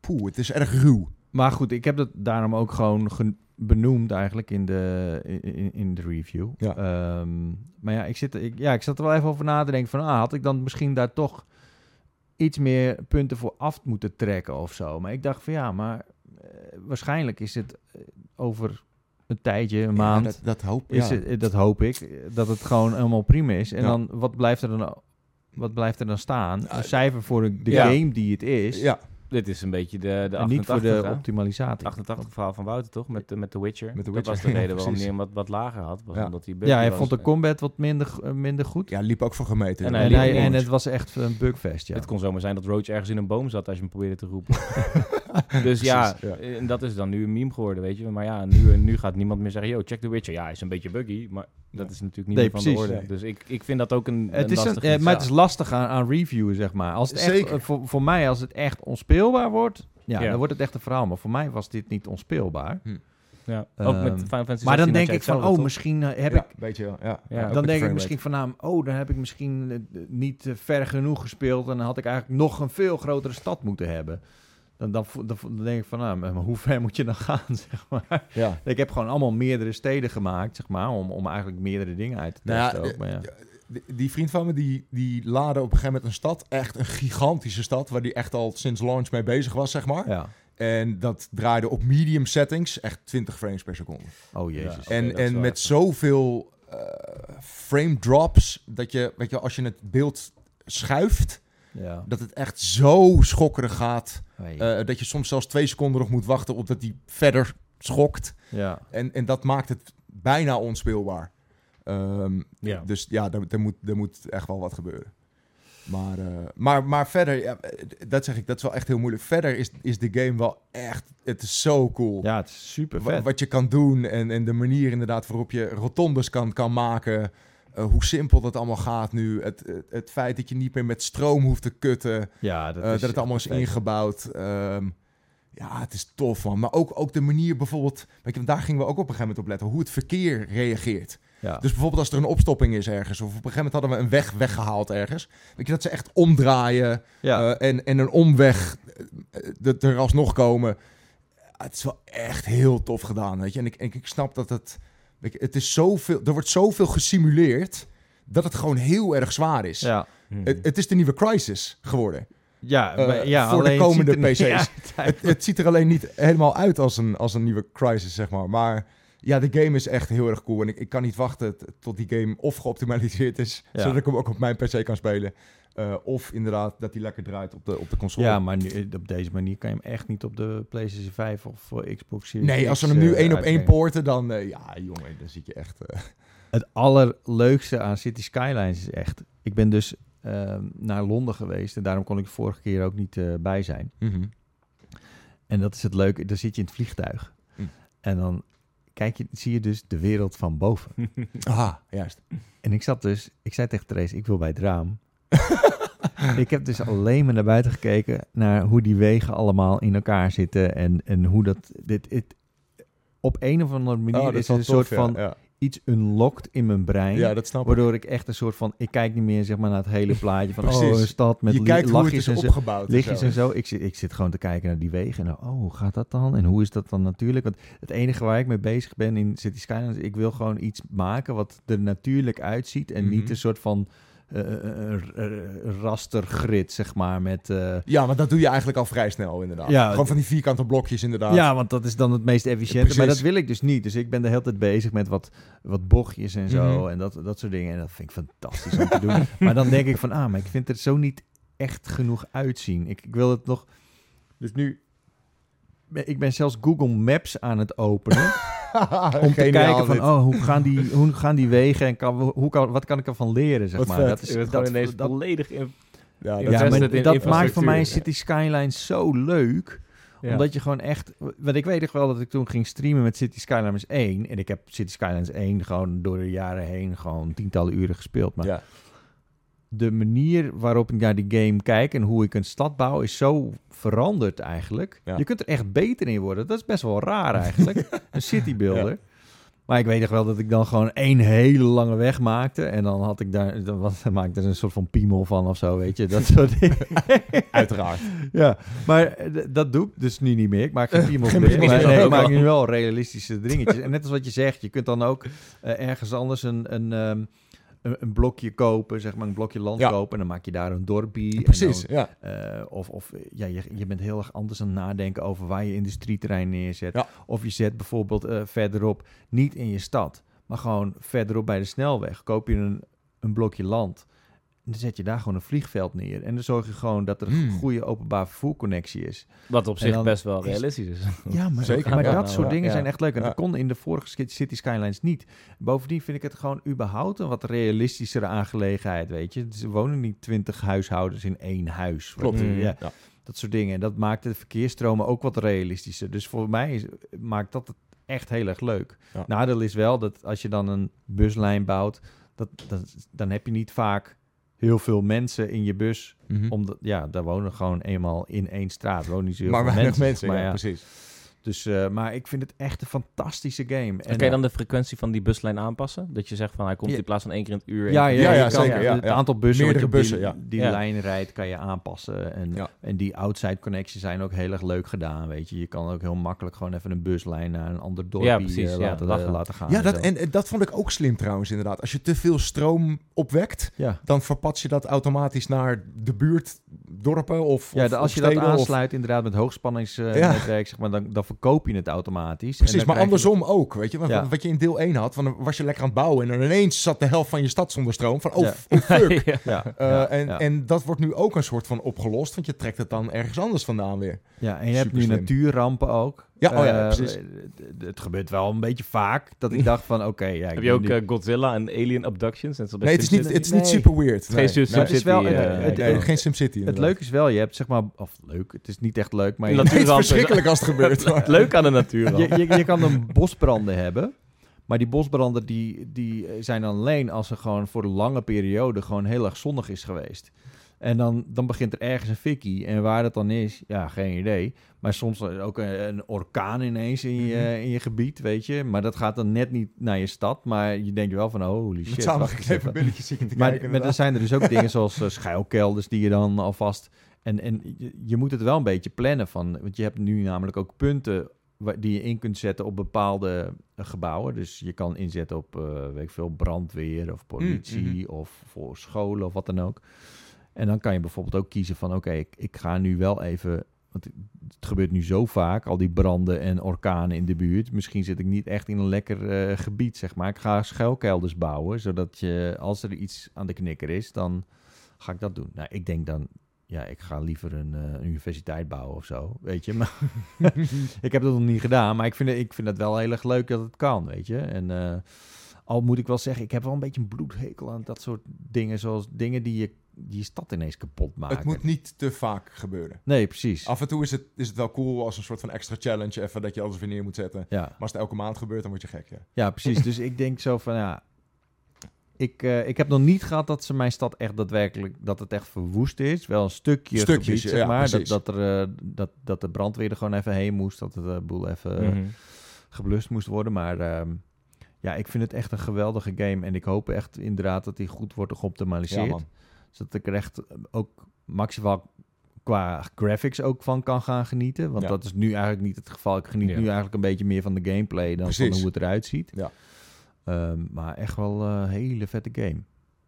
poeh, het is erg ruw. Maar goed, ik heb dat daarom ook gewoon benoemd eigenlijk in de, in, in de review. Ja. Ehm, maar ja ik, zit, ik, ja, ik zat er wel even over na te denken van... Ah, had ik dan misschien daar toch iets meer punten voor af moeten trekken of zo. Maar ik dacht van ja, maar eh, waarschijnlijk is het eh, over een tijdje, een maand... Ja, dat, dat hoop is ja. het, eh, dat hoop ik, dat het gewoon helemaal prima is. En Ja. dan, wat blijft er dan... Wat blijft er dan staan? Ja. Een cijfer voor de, de game die het is. Ja, Dit is een beetje de, de en 88, niet voor de hè? optimalisatie. 88 verhaal van Wouter, toch? Met, de- met The Witcher. Met The Dat was Witcher, de ja, reden waarom hij hem wat, wat lager had. Was Ja. omdat hij Ja, hij was. vond de combat wat minder, eh, minder goed. ja, liep ook voor gemeten. En En, hij en het was echt een bugfest, ja. Het kon zomaar zijn dat Roach ergens in een boom zat als je hem probeerde te roepen. dus ja, Precies, ja. en dat is dan nu een meme geworden, weet je. Maar ja, nu, nu gaat niemand meer zeggen, yo, check The Witcher. Ja, hij is een beetje buggy, maar dat is natuurlijk niet Nee, meer van precies. de orde. Nee. Dus ik, ik vind dat ook een, Het een is een, lastig eh, maar het is lastig aan, aan reviewen, zeg maar. Als het echt, Zeker. eh, voor, voor mij, als het echt onspeelbaar wordt, ja, Ja. dan wordt het echt een verhaal. Maar voor mij was dit niet onspeelbaar. Ja, ook met Ehm, Final Fantasy Maar dan 16 denk ik van, oh, misschien eh, heb ja, ik... weet je wel. Ja, Ja. Ja, ook Dan denk de ik misschien van, nou, oh, dan heb ik misschien eh, niet ver genoeg gespeeld. En dan had ik eigenlijk nog een veel grotere stad moeten hebben. Dan, dan, dan, denk ik van, nou, maar hoe ver moet je dan gaan, zeg maar. Ja. Ik heb gewoon allemaal meerdere steden gemaakt, zeg maar, om, om eigenlijk meerdere dingen uit te Nou ja, testen ook. Maar ja. Die, die vriend van me, die, die laadde op een gegeven moment een stad. Echt een gigantische stad, waar die echt al sinds launch mee bezig was, zeg maar. ja. En dat draaide op medium settings, echt 20 frames per seconde. Oh, jezus. Oké, en en met zoveel eh, frame drops, dat je, weet je, als je het beeld schuift, Ja. dat het echt zo schokkerig gaat. Eh, dat je soms zelfs twee seconden nog moet wachten op dat die verder schokt. ja. En, en dat maakt het bijna onspeelbaar. Ehm, Ja. Dus ja, er, er, moet, er moet echt wel wat gebeuren. Maar, eh, maar, maar verder, ja, eh, dat zeg ik, dat is wel echt heel moeilijk. Verder is, is de game wel echt, het is zo cool. ja, het is super vet. Wat je kan doen en, en de manier inderdaad waarop je rotondes kan, kan maken. Eh, hoe simpel dat allemaal gaat nu. Het, het, het feit dat je niet meer met stroom hoeft te kutten. ja, dat, eh, is dat het allemaal is ingebouwd. Ehm, ja, het is tof man. Maar ook, ook de manier bijvoorbeeld... Weet je, daar gingen we ook op een gegeven moment op letten. Hoe het verkeer reageert. Ja. Dus bijvoorbeeld als er een opstopping is ergens. Of op een gegeven moment hadden we een weg weggehaald ergens. Weet je, dat ze echt omdraaien. ja. eh, en, en een omweg dat er alsnog komen. Het is wel echt heel tof gedaan, weet je. En ik, en ik snap dat het... Het is zoveel, er wordt zoveel gesimuleerd... dat het gewoon heel erg zwaar is. ja. Hm. Het, het is de nieuwe Crisis geworden. Ja, Eh, ja, voor de komende PC's. Het, het ziet er alleen niet helemaal uit als een, als een nieuwe Crisis, zeg maar. Maar Ja, de game is echt heel erg cool. En ik, ik kan niet wachten tot die game of geoptimaliseerd is, Ja. zodat ik hem ook op mijn PC kan spelen. Eh, of inderdaad dat hij lekker draait op de, op de console. Ja, maar nu, op deze manier kan je hem echt niet op de PlayStation 5 of voor Xbox Series nee, X, als ze hem nu eh, één op één poorten, dan eh, ja, jongen, dan zit je echt. eh, Het allerleukste aan City Skylines is echt... Ik ben dus ehm, naar Londen geweest en daarom kon ik de vorige keer ook niet eh, bij zijn. En dat is het leuke, dan zit je in het vliegtuig. Hm. En dan kijk je, zie je dus de wereld van boven. Aha, juist. En ik zat dus, ik zei tegen Therese, ik wil bij het raam. ik heb dus alleen maar naar buiten gekeken naar hoe die wegen allemaal in elkaar zitten en, en hoe dat, dit, het, op een of andere manier Oh, dat is er een soort ja, van Ja, iets unlocked in mijn brein. ja dat snap ik. Waardoor ik echt een soort van, ik kijk niet meer zeg maar naar het hele plaatje van, oh, een stad met hoe het lachjes is en zo. opgebouwd. Lichtjes en zo. Ik zit, ik zit gewoon te kijken naar die wegen. En oh, hoe gaat dat dan? En hoe is dat dan natuurlijk? Want het enige waar ik mee bezig ben in City Skylines... ik wil gewoon iets maken wat er natuurlijk uitziet... en Mhm. niet een soort van rastergrid, zeg maar, met... eh, Ja, maar dat doe je eigenlijk al vrij snel, inderdaad. Ja, Gewoon van die vierkante blokjes, inderdaad. ja, want dat is dan het meest efficiënte. Maar dat wil ik dus niet. Dus ik ben de hele tijd bezig met wat, wat bochtjes en zo. Mhm. En dat, dat soort dingen. En dat vind ik fantastisch om te doen. Maar dan denk ik van, ah, maar ik vind het zo niet echt genoeg uitzien. Ik, ik wil het nog... Dus nu... Ik ben zelfs Google Maps aan het openen. om te kijken van, oh, hoe gaan die, hoe gaan die wegen en kan, hoe kan, wat kan ik ervan leren, zeg Wat maar. vet. Dat is gewoon dat- ineens dat- volledig in... Ja, dat Ja, maar in dat maakt voor mij City Skylines zo leuk. Ja. Omdat je gewoon echt... Want ik weet nog wel dat ik toen ging streamen met City Skylines 1. En ik heb City Skylines 1 gewoon door de jaren heen gewoon tientallen uren gespeeld. Maar Ja. De manier waarop ik naar die game kijk en hoe ik een stad bouw is zo veranderd eigenlijk. Ja. Je kunt er echt beter in worden. Dat is best wel raar eigenlijk. een citybuilder. Maar ik weet nog wel dat ik dan gewoon één hele lange weg maakte. En dan had ik daar, dan was, maakte er een soort van piemel van of zo, weet je. Dat soort dingen. Uiteraard. Ja, maar eh, dat doe ik dus nu niet meer. Ik maak geen piemels Geen meer. piemels Maar, meer. nee, ik maak nu wel realistische dingetjes. En net als wat je zegt, je kunt dan ook eh, ergens anders een, een, ehm, een, een blokje kopen, zeg maar een blokje land Ja. kopen. En dan maak je daar een dorpie. en Precies, dan, ja. eh, of of ja, je, je bent heel erg anders aan het nadenken over waar je industrieterrein neerzet. Ja. Of je zet bijvoorbeeld eh, verderop, niet in je stad, maar gewoon verderop bij de snelweg. Koop je een, een blokje land. Dan zet je daar gewoon een vliegveld neer. En dan zorg je gewoon dat er een Hmm. goede openbaar vervoerconnectie is. Wat op zich best wel is- realistisch is. Ja, maar, Zeker, maar ja. dat soort Ja. dingen Ja. zijn echt leuk. En Ja. dat kon in de vorige City Skylines niet. Bovendien vind ik het gewoon überhaupt een wat realistischere aangelegenheid, weet je. Ze wonen niet twintig huishoudens in één huis. Klopt. Wat, Mm. Ja, Ja. dat soort dingen. En dat maakt de verkeersstromen ook wat realistischer. Dus voor mij is, maakt dat het echt heel erg leuk. Ja. Nadeel is wel dat als je dan een buslijn bouwt, dat, dat, dan heb je niet vaak heel veel mensen in je bus. Mhm. Omdat, ja, daar wonen gewoon eenmaal in één straat. Wonen niet zo heel maar veel weinig mensen. mensen, maar ja, ja, precies. Dus, eh, maar ik vind het echt een fantastische game. En, En kan je dan de frequentie van die buslijn aanpassen? Dat je zegt van hij komt Ja. in plaats van één keer in het uur. ja, ja, Ja, ja, kan zeker, ja, het ja. aantal bussen Meerdere wat je op bussen, die, ja. die Ja. lijn rijdt, kan je aanpassen. En, Ja. en die outside connecties zijn ook heel erg leuk gedaan, weet je. Je kan ook heel makkelijk gewoon even een buslijn naar een ander dorpje Ja, precies, eh, ja, laten, laten gaan. Ja, dat, en, en dat vond ik ook slim trouwens, inderdaad. Als je te veel stroom opwekt, ja. dan verpats je dat automatisch naar de buurtdorpen of, Ja, of de- als je dat of- aansluit inderdaad met hoogspanningsnetwerk, zeg maar, dan, dan verkoop je het automatisch. En Precies, maar andersom ook, weet je. Want Ja. Wat je in deel 1 had, van, was je lekker aan het bouwen... en dan ineens zat de helft van je stad zonder stroom. Van, oh, Ja. oh, fuck. Ja. Eh, ja, en, en dat wordt nu ook een soort van opgelost... want je trekt het dan ergens anders vandaan weer. Ja, en je hebt nu natuurrampen ook. Ja, oh ja, Eh, precies. Het gebeurt wel een beetje vaak dat ik dacht van, oké, ja, ik Heb je ook eh, Godzilla en Alien Abductions? Net zoals bij Nee, het is niet, het is niet Nee. super weird. Geen SimCity, geen SimCity. Het leuke is wel, je hebt zeg maar, of leuk, het is niet echt leuk, maar je, Natuur- Nee, het is verschrikkelijk als het gebeurt. leuke aan de natuur. je, je, je kan een bosbranden hebben, maar die bosbranden die, die zijn dan alleen als er gewoon voor een lange periode gewoon heel erg zonnig is geweest. En dan, dan begint er ergens een fikkie. En waar dat dan is, ja, geen idee. Maar soms ook een, een orkaan ineens in je, Mhm. in je gebied, weet je. Maar dat gaat dan net niet naar je stad. Maar je denkt wel van, oh, holy Met shit. samengeklepen even. billetjes zitten te Maar, kijken. maar dan zijn er dus ook dingen zoals eh, schuilkelders die je dan alvast... En, en je, je moet het wel een beetje plannen van... Want je hebt nu namelijk ook punten waar, die je in kunt zetten op bepaalde eh, gebouwen. Dus je kan inzetten op, eh, weet ik veel, brandweer of politie mhm. of voor scholen of wat dan ook. En dan kan je bijvoorbeeld ook kiezen van... Oké, ik, ik ga nu wel even want het gebeurt nu zo vaak, al die branden en orkanen in de buurt. Misschien zit ik niet echt in een lekker eh, gebied, zeg maar. Ik ga schuilkelders bouwen, zodat je, als er iets aan de knikker is, dan ga ik dat doen. Nou, ik denk dan, ja, ik ga liever een, eh, universiteit bouwen of zo, weet je. Maar ik heb dat nog niet gedaan, maar ik vind, ik vind het wel heel erg leuk dat het kan, weet je. En eh, al moet ik wel zeggen, ik heb wel een beetje een bloedhekel aan dat soort dingen, zoals dingen die je, die je stad ineens kapot maken. Het moet niet te vaak gebeuren. Nee, precies. Af en toe is het, is het wel cool als een soort van extra challenge, even dat je alles weer neer moet zetten. Ja. Maar als het elke maand gebeurt, dan word je gek, ja. Ja, precies. dus ik denk zo van, ja... Ik, eh, ik heb nog niet gehad dat ze mijn stad echt daadwerkelijk... dat het echt verwoest is. Wel een stukje Stukjes, gebied, zeg ja, maar. Dat, precies. dat, er, eh, dat, dat de brandweer er gewoon even heen moest. Dat de boel even eh, Mhm. geblust moest worden. Maar ehm, ja, ik vind het echt een geweldige game. En ik hoop echt inderdaad dat die goed wordt geoptimaliseerd. zodat ik er echt ook maximaal qua graphics ook van kan gaan genieten. Want Ja. dat is nu eigenlijk niet het geval. Ik geniet Ja. nu eigenlijk een beetje meer van de gameplay dan Precies. van hoe het eruit ziet. Ja. Ehm, maar echt wel een hele vette game.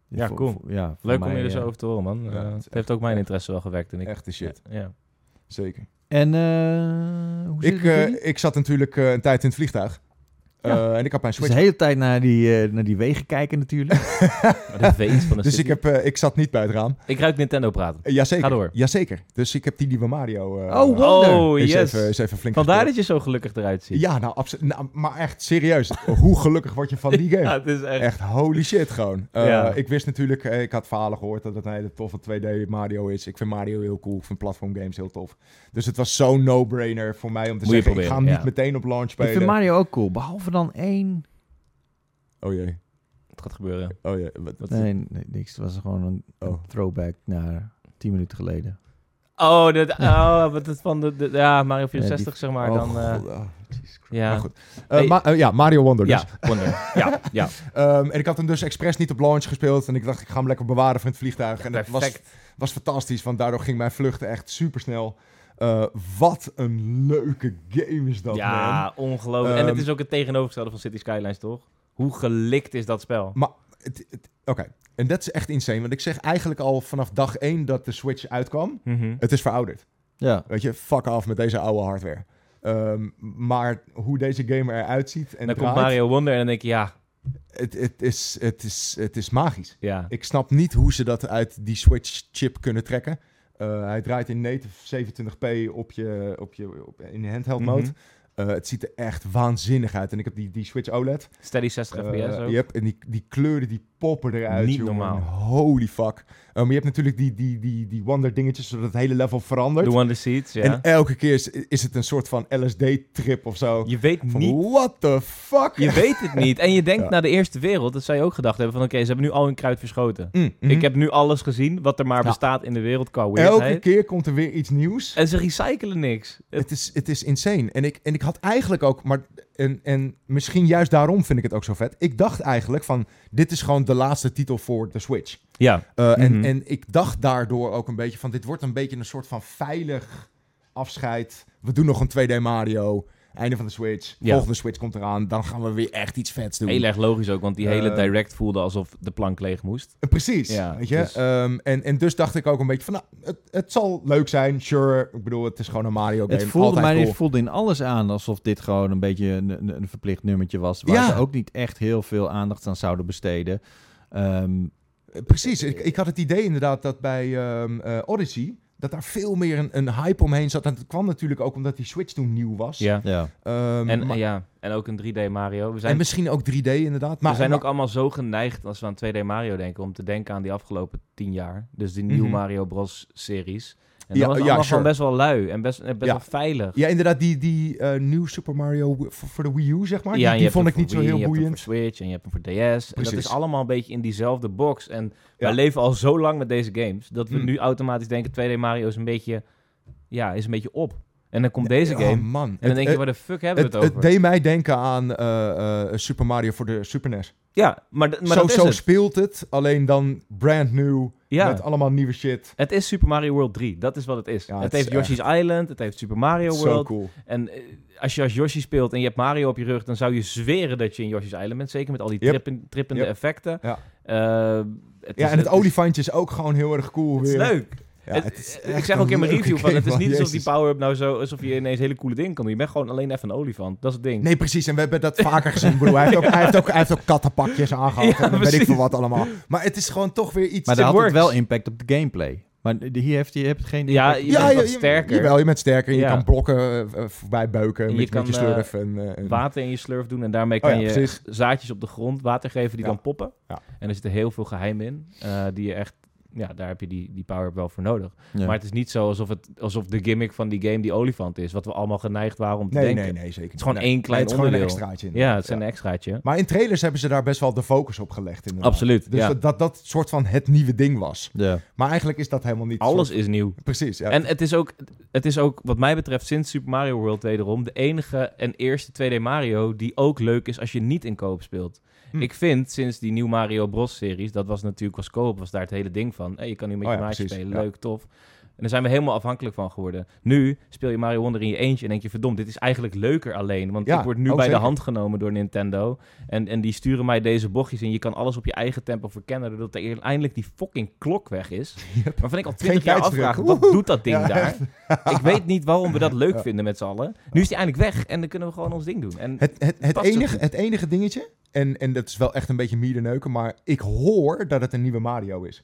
Ja, Voor- cool. voor- ja, Leuk om je er zo eh, over te horen, man. Eh, het heeft ook mijn interesse wel gewekt. En ik, Echte shit. Ja. Zeker. En eh, hoe zit Ik, het ik zat natuurlijk een tijd in het vliegtuig. Ja. Eh, en ik had mijn Dus Switch. de hele tijd naar die, eh, naar die wegen kijken natuurlijk. Maar de veens van de Dus city. ik, heb, eh, ik zat niet bij het raam. Ik ruik Nintendo praten. Jazeker. Ga door. Jazeker. Dus ik heb die nieuwe Mario. eh, Oh, Wonder. Oh, is yes. Even, is even flink Vandaar gespeeld. dat je zo gelukkig eruit ziet. Ja, nou, absoluut. Nou, maar echt serieus. Hoe gelukkig word je van die game? Ja, het is echt... Echt holy shit gewoon. Eh, Ja. Ik wist natuurlijk, eh, ik had verhalen gehoord dat het een hele toffe 2D Mario is. Ik vind Mario heel cool. Ik vind platform games heel tof. Dus het was zo'n no-brainer voor mij om te Moet je zeggen, ik ga hem niet meteen op launch ik spelen. vind Mario ook cool. Behalve dan één... Oh jee. Het gaat gebeuren. Oh jee. Wat, Wat- Nee, nee, niks. Het was gewoon een, een Oh. throwback naar tien minuten geleden. Oh, dat, oh wat het van de, de- ja, Mario 64, zeg maar. oh, dan, eh, God, oh, ja. Maar goed. Eh, Hey. Ma- eh, ja, Mario Wonder dus. Ja, Wonder. ja, ja. Ehm, en ik had hem dus expres niet op launch gespeeld. En ik dacht, ik ga hem lekker bewaren voor het vliegtuig. en dat was, was fantastisch, want daardoor ging mijn vlucht echt super snel. Wat een leuke game is dat, man. ja, ongelooflijk. en Ehm, het is ook het tegenovergestelde van City Skylines, toch? Hoe gelikt is dat spel? Maar, oké. En dat is echt insane. Want ik zeg eigenlijk al vanaf dag één dat de Switch uitkwam. Mhm. Het is verouderd. Ja. Weet je, fuck af met deze oude hardware. Ehm, maar hoe deze game eruit ziet en En dan draait, komt Mario Wonder en dan denk je, ja, Het, het, is, het, is, het is magisch. ja. Ik snap niet hoe ze dat uit die Switch-chip kunnen trekken. Eh, hij draait in native 27p op je, op je, op, in handheld mode. Mhm. Eh, het ziet er echt waanzinnig uit. En ik heb die, die Switch OLED. Steady 60 Eh, fps ook. Yep, en die, die kleuren die poppen eruit. Niet jongen. normaal. Holy fuck. Maar je hebt natuurlijk die, die, die, die Wonder dingetjes, zodat het hele level verandert. The Wonder Seeds, ja. En elke keer is, is het een soort van LSD-trip of zo. je weet Van, niet what the fuck? Je weet het niet. En je denkt Ja. naar de Eerste Wereld, dat zou je ook gedacht hebben van... oké, ze hebben nu al hun kruid verschoten. Mm, mhm. Ik heb nu alles gezien wat er maar Ja. bestaat in de wereld qua Elke keer komt er weer iets nieuws. En ze recyclen niks. Het- Het is, het is insane. En ik, en ik had eigenlijk ook, maar en, en misschien juist daarom vind ik het ook zo vet. Ik dacht eigenlijk van, dit is gewoon de laatste titel voor de Switch. ja, Uh, en, Mhm. en ik dacht daardoor ook een beetje van, dit wordt een beetje een soort van veilig afscheid. We doen nog een 2D Mario. Einde van de Switch. Ja. Volgende Switch komt eraan. Dan gaan we weer echt iets vets doen. heel erg logisch ook, want die hele Eh, direct voelde alsof de plank leeg moest. Uh, Precies, Ja, weet je. dus- Ehm, en, en dus dacht ik ook een beetje van, nou, het, het zal leuk zijn, sure. Ik bedoel, het is gewoon een Mario game. Het voelde, Altijd maar cool. het voelde in alles aan alsof dit gewoon een beetje een, een, een verplicht nummertje was. Waar Ja. ze ook niet echt heel veel aandacht aan zouden besteden. Ehm, Eh, Precies, ik, ik had het idee inderdaad dat bij ehm, eh, Odyssey... dat daar veel meer een, een hype omheen zat. En dat kwam natuurlijk ook omdat die Switch toen nieuw was. Ja. ja. Ehm, En, maar- ja, en ook een 3D Mario. We zijn, en misschien ook 3D inderdaad. Maar, we zijn maar- ook allemaal zo geneigd als we aan 2D Mario denken... om te denken aan die afgelopen 10 jaar. Dus die nieuwe Mhm. Mario Bros. series. En Ja, dat was ja, allemaal sure. best wel lui en best, en best Ja. wel veilig. Ja, inderdaad, die, die eh nieuw Super Mario voor, de Wii U, zeg maar. Ja, die hebt vond ik niet zo heel je hebt hem boeiend. voor Switch en je hebt hem voor DS. En dat Precies. is allemaal een beetje in diezelfde box. En wij leven al zo lang met deze games... dat we Mm. nu automatisch denken... 2D Mario is een beetje, ja, is een beetje op. En dan komt deze Oh, game... man. en dan denk je, waar de fuck hebben we het, het over? het deed mij denken aan eh, eh, Super Mario voor de Super NES. ja, maar, maar zo dat is zo het. speelt het, alleen dan brand new, Ja. met allemaal nieuwe shit. Het is Super Mario World 3. Dat is wat het is. Ja, het, het heeft is Yoshi's Island, het heeft Super Mario Zo World. cool. En eh, als je als Yoshi speelt en je hebt Mario op je rug... dan zou je zweren dat je in Yoshi's Island bent. Zeker met al die Yep. trippende Yep. effecten. Ja. Is- en het is- olifantje is ook gewoon heel erg cool Het is weer. leuk. Het- het is ik zeg een ook in mijn review van, het is niet alsof die power-up nou zo, alsof je ineens hele coole dingen kan doen. Je bent gewoon alleen even een olifant. Dat is het ding. Nee, precies. En we hebben dat vaker gezien. Hij, heeft ook, hij, heeft ook, hij heeft ook kattenpakjes aangehad. Ja, en dan weet ik veel wat allemaal. Maar het is gewoon toch weer iets... Maar daar had het wel impact op de gameplay. Maar hier heeft je hebt geen Ja, je bent wat sterker. Jawel, je bent sterker. Je Ja. kan blokken eh, eh, voorbij beuken En je met, kan, met je slurf. en, eh, en- Water in je slurf doen en daarmee Oh kan ja, je precies. zaadjes op de grond water geven die Ja. dan poppen. Ja. En er zitten heel veel geheim in, eh, die je echt... Ja, daar heb je die, die power-up wel voor nodig. Ja. Maar het is niet zo alsof, het, alsof de gimmick van die game die olifant is. Wat we allemaal geneigd waren om te Nee, denken. nee, nee, zeker Het is gewoon één Nee, klein het is gewoon een onderdeel. extraatje. Ja, het is een extraatje. Maar in trailers hebben ze daar best wel de focus op gelegd. Inderdaad. Absoluut, Dus ja. dat, dat dat soort van het nieuwe ding was. Ja. Maar eigenlijk is dat helemaal niet... Alles soort- is nieuw. Precies, ja. En het is, ook, het is ook, wat mij betreft, sinds Super Mario World wederom... de enige en eerste 2D Mario die ook leuk is als je niet in koop speelt. Hm. Ik vind, sinds die nieuw Mario Bros. series... dat was natuurlijk als koop, was daar het hele ding van. Hey, je kan nu met Oh je ja, maatje precies, spelen, ja. leuk, tof. En daar zijn we helemaal afhankelijk van geworden. Nu speel je Mario Wonder in je eentje en denk je... verdomd, dit is eigenlijk leuker alleen. Want Ja, ik word nu bij zeker. de hand genomen door Nintendo. En, en die sturen mij deze bochtjes in. Je kan alles op je eigen tempo verkennen... doordat er eindelijk die fucking klok weg is. Yep. Waarvan ik al twintig jaar afvraag, wat doet dat ding Ja, daar? ik weet niet waarom we dat leuk Ja. vinden met z'n allen. Nu is die eindelijk weg en dan kunnen we gewoon ons ding doen. En Het, het, het, enige, het enige dingetje, en, en dat is wel echt een beetje mierderneuken, maar ik hoor dat het een nieuwe Mario is.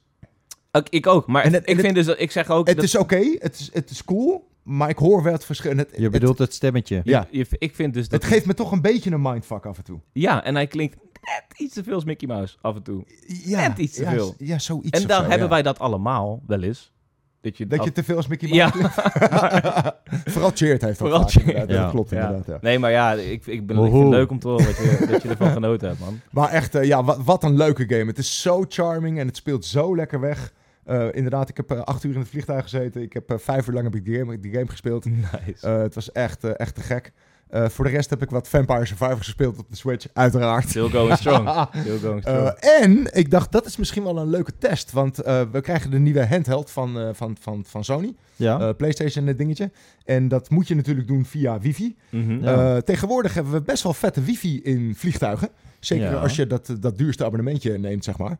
Ik, ik ook, maar En het- ik en het- vind dus dat ik zeg ook Het dat is oké, het, is, het is cool, maar ik hoor wel het verschil. Het, Je bedoelt het stemmetje. Ja. je- ik vind dus dat het geeft me toch een beetje een mindfuck af en toe. ja, en hij klinkt net iets te veel als Mickey Mouse af en toe. Ja, Net iets te ja, veel. Ja, zoiets En dan zo, hebben ja. wij dat allemaal wel eens. Dat je, Dat af- je te veel als Mickey Ja. Mouse klinkt. Vooral Cheert heeft dat Vooral vaak, Cheert. inderdaad. Ja. Dat klopt Ja. inderdaad, ja. Nee, maar ja, ik, ik, ben, ik vind Woehoe. het leuk om te horen dat je, dat je ervan genoten hebt, man. Maar echt, eh, ja, wat, wat een leuke game. Het is zo charming en het speelt zo lekker weg. Eh, inderdaad, ik heb eh, acht uur in het vliegtuig gezeten. Ik heb eh, vijf uur lang heb ik die game, die game gespeeld. Nice. Het was echt, echt te gek. Voor de rest heb ik wat Vampire Survivor gespeeld op de Switch, uiteraard. Still going strong. Still going strong. En ik dacht, dat is misschien wel een leuke test. Want we krijgen de nieuwe handheld van, van, van, van Sony. Ja. PlayStation dingetje. En dat moet je natuurlijk doen via wifi. Mhm. Ja. Tegenwoordig hebben we best wel vette wifi in vliegtuigen. Zeker Ja. als je dat, dat duurste abonnementje neemt, zeg maar.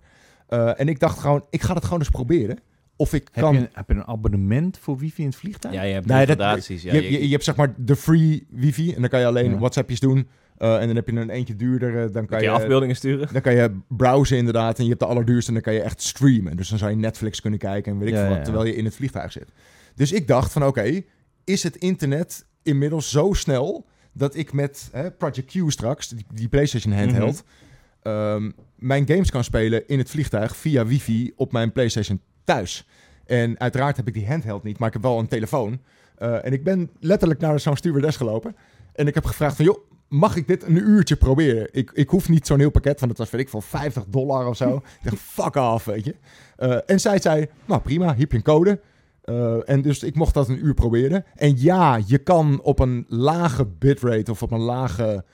Eh, en ik dacht gewoon, ik ga dat gewoon eens proberen. Of ik heb, kan... je, heb je een abonnement voor wifi in het vliegtuig? Ja, je hebt Nee, dat- gradaties. Ja, je, je, je hebt zeg maar de free wifi. En dan kan je alleen Ja. WhatsAppjes doen. Eh, en dan heb je een eentje duurder. eh, dan kan kan je je, afbeeldingen sturen. dan kan je browsen inderdaad. En je hebt de allerduurste. En dan kan je echt streamen. Dus dan zou je Netflix kunnen kijken. En weet ik Ja, veel wat. ja, ja. Terwijl je in het vliegtuig zit. Dus ik dacht van oké. is het internet inmiddels zo snel... dat ik met hè, Project Q straks, die, die PlayStation handheld... ehm, mijn games kan spelen in het vliegtuig via wifi op mijn PlayStation thuis. En uiteraard heb ik die handheld niet, maar ik heb wel een telefoon. Eh, en ik ben letterlijk naar zo'n stewardess gelopen. En ik heb gevraagd van, joh, mag ik dit een uurtje proberen? Ik, ik hoef niet zo'n heel pakket, van dat was, weet ik, van 50 dollar of zo. ik dacht, fuck off, weet je. Eh, en zij zei, nou prima, hier heb je een code. Eh, en dus ik mocht dat een uur proberen. En ja, je kan op een lage bitrate of op een lage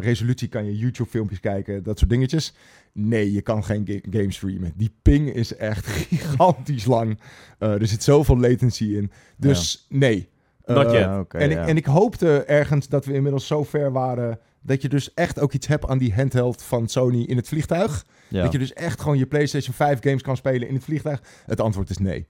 resolutie kan je YouTube filmpjes kijken, dat soort dingetjes. Nee, je kan geen ga- game streamen. Die ping is echt gigantisch lang. Eh, er zit zoveel latency in. Dus nee. Not Eh, yet. Ja, oké, en, ja. ik, en ik hoopte ergens dat we inmiddels zo ver waren... dat je dus echt ook iets hebt aan die handheld van Sony in het vliegtuig. Ja. Dat je dus echt gewoon je PlayStation 5 games kan spelen in het vliegtuig. Het antwoord is nee.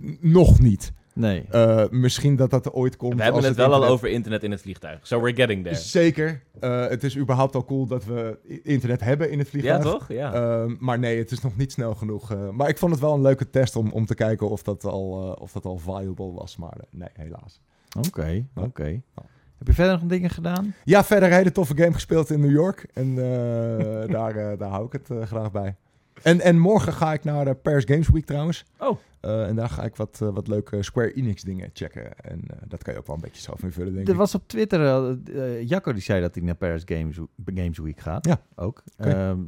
N- nog niet. Nee. Eh, misschien dat dat er ooit komt. We hebben als het wel al over internet in het vliegtuig. So we're getting there. Zeker. Eh, het is überhaupt al cool dat we internet hebben in het Ja, vliegtuig. toch? Ja. Ehm, maar nee, het is nog niet snel genoeg. eh. maar ik vond het wel een leuke test om, om te kijken of dat al, eh, of dat al viable was. Maar nee, helaas. Oké, oké. Ja. Heb je verder nog dingen gedaan? Ja, verder een hele toffe game gespeeld in New York. En eh, daar, daar hou ik het graag bij. En, en morgen ga ik naar de Paris Games Week trouwens. Oh. Eh, en daar ga ik wat, eh, wat leuke Square Enix dingen checken. En eh, dat kan je ook wel een beetje zelf invullen, denk Er ik. was op Twitter, Jacco die zei dat hij naar Paris Games, Games Week gaat. Ja. Ook. Ehm,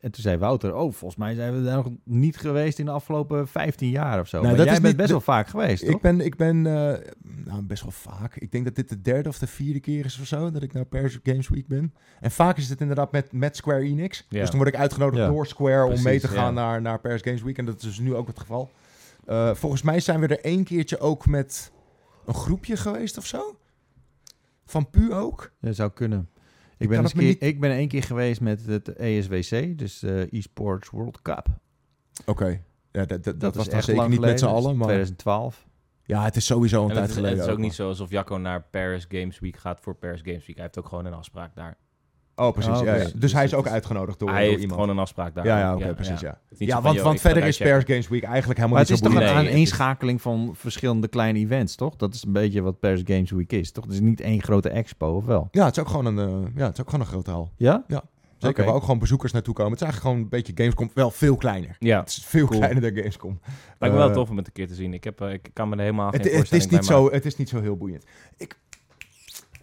en toen zei Wouter, oh, volgens mij zijn we daar nog niet geweest in de afgelopen 15 jaar of zo. Nou, maar dat jij is bent niet best wel vaak geweest, Ik toch? ben, ik ben nou, best wel vaak. Ik denk dat dit de derde of de vierde keer is of zo dat ik naar Paris Games Week ben. En vaak is het inderdaad met, met Square Enix. Ja. Dus dan word ik uitgenodigd Ja. door Square om mee te gaan naar, naar Paris Games Week. En dat is dus nu ook het geval. Eh, volgens mij zijn we er één keertje ook met een groepje geweest of zo. Van Pu ook. Dat zou kunnen. Ik Ik ben, eens keer, ik ben één keer geweest met het ESWC, dus eh eSports World Cup. Oké. Ja, dat, dat, was dan echt zeker lang niet met z'n geleden. allen, maar 2012. ja, het is sowieso een En tijd het, is- geleden. het is ook wel. niet zo alsof Jacco naar Paris Games Week gaat voor Paris Games Week. Hij heeft ook gewoon een afspraak daar. Oh, precies. Oh, ja, ja. dus- Dus, dus hij is het ook uitgenodigd door, hij door heeft iemand. gewoon een afspraak daar. ja, ja, oké, precies. Ja, Het niet ja zo van, want, want verder is. Paris Games Week eigenlijk helemaal Maar het niet is zo toch een boeiend. Nee, het is- aaneenschakeling van verschillende kleine events, toch? Dat is een beetje wat Paris Games Week is, toch? Het is niet één grote expo, of wel? Ja, het is ook gewoon een, eh, ja, het is ook gewoon een grote hal. Ja? Zeker, Oké. waar ook gewoon bezoekers naartoe komen. Het is eigenlijk gewoon een beetje Gamescom, wel veel kleiner. Ja, Het is veel Cool. kleiner dan Gamescom. lijkt me wel Eh, tof om het een keer te zien. Ik, heb, eh, ik kan me er helemaal geen Het, het, is niet zo, het is niet zo heel boeiend. Ik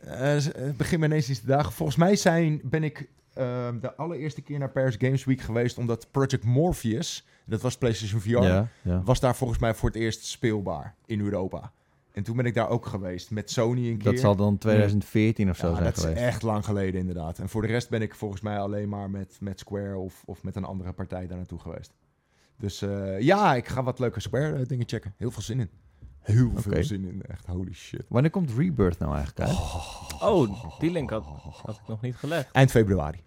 eh, z- eh, begin me ineens iets te dagen. Volgens mij zijn, ben ik eh, de allereerste keer naar Paris Games Week geweest... omdat Project Morpheus, dat was PlayStation VR... Ja, ja. was daar volgens mij voor het eerst speelbaar in Europa. En toen ben ik daar ook geweest met Sony een keer. Dat zal dan 2014 of zo Ja, zijn dat geweest. is echt lang geleden inderdaad. En voor de rest ben ik volgens mij alleen maar met, met Square of, of met een andere partij daar naartoe geweest. Dus eh, ja, ik ga wat leuke Square dingen checken. Heel veel zin in. Heel veel zin in. Echt holy shit. Wanneer komt Rebirth nou eigenlijk uit? Oh, die link had, had ik nog niet gelegd. Eind februari.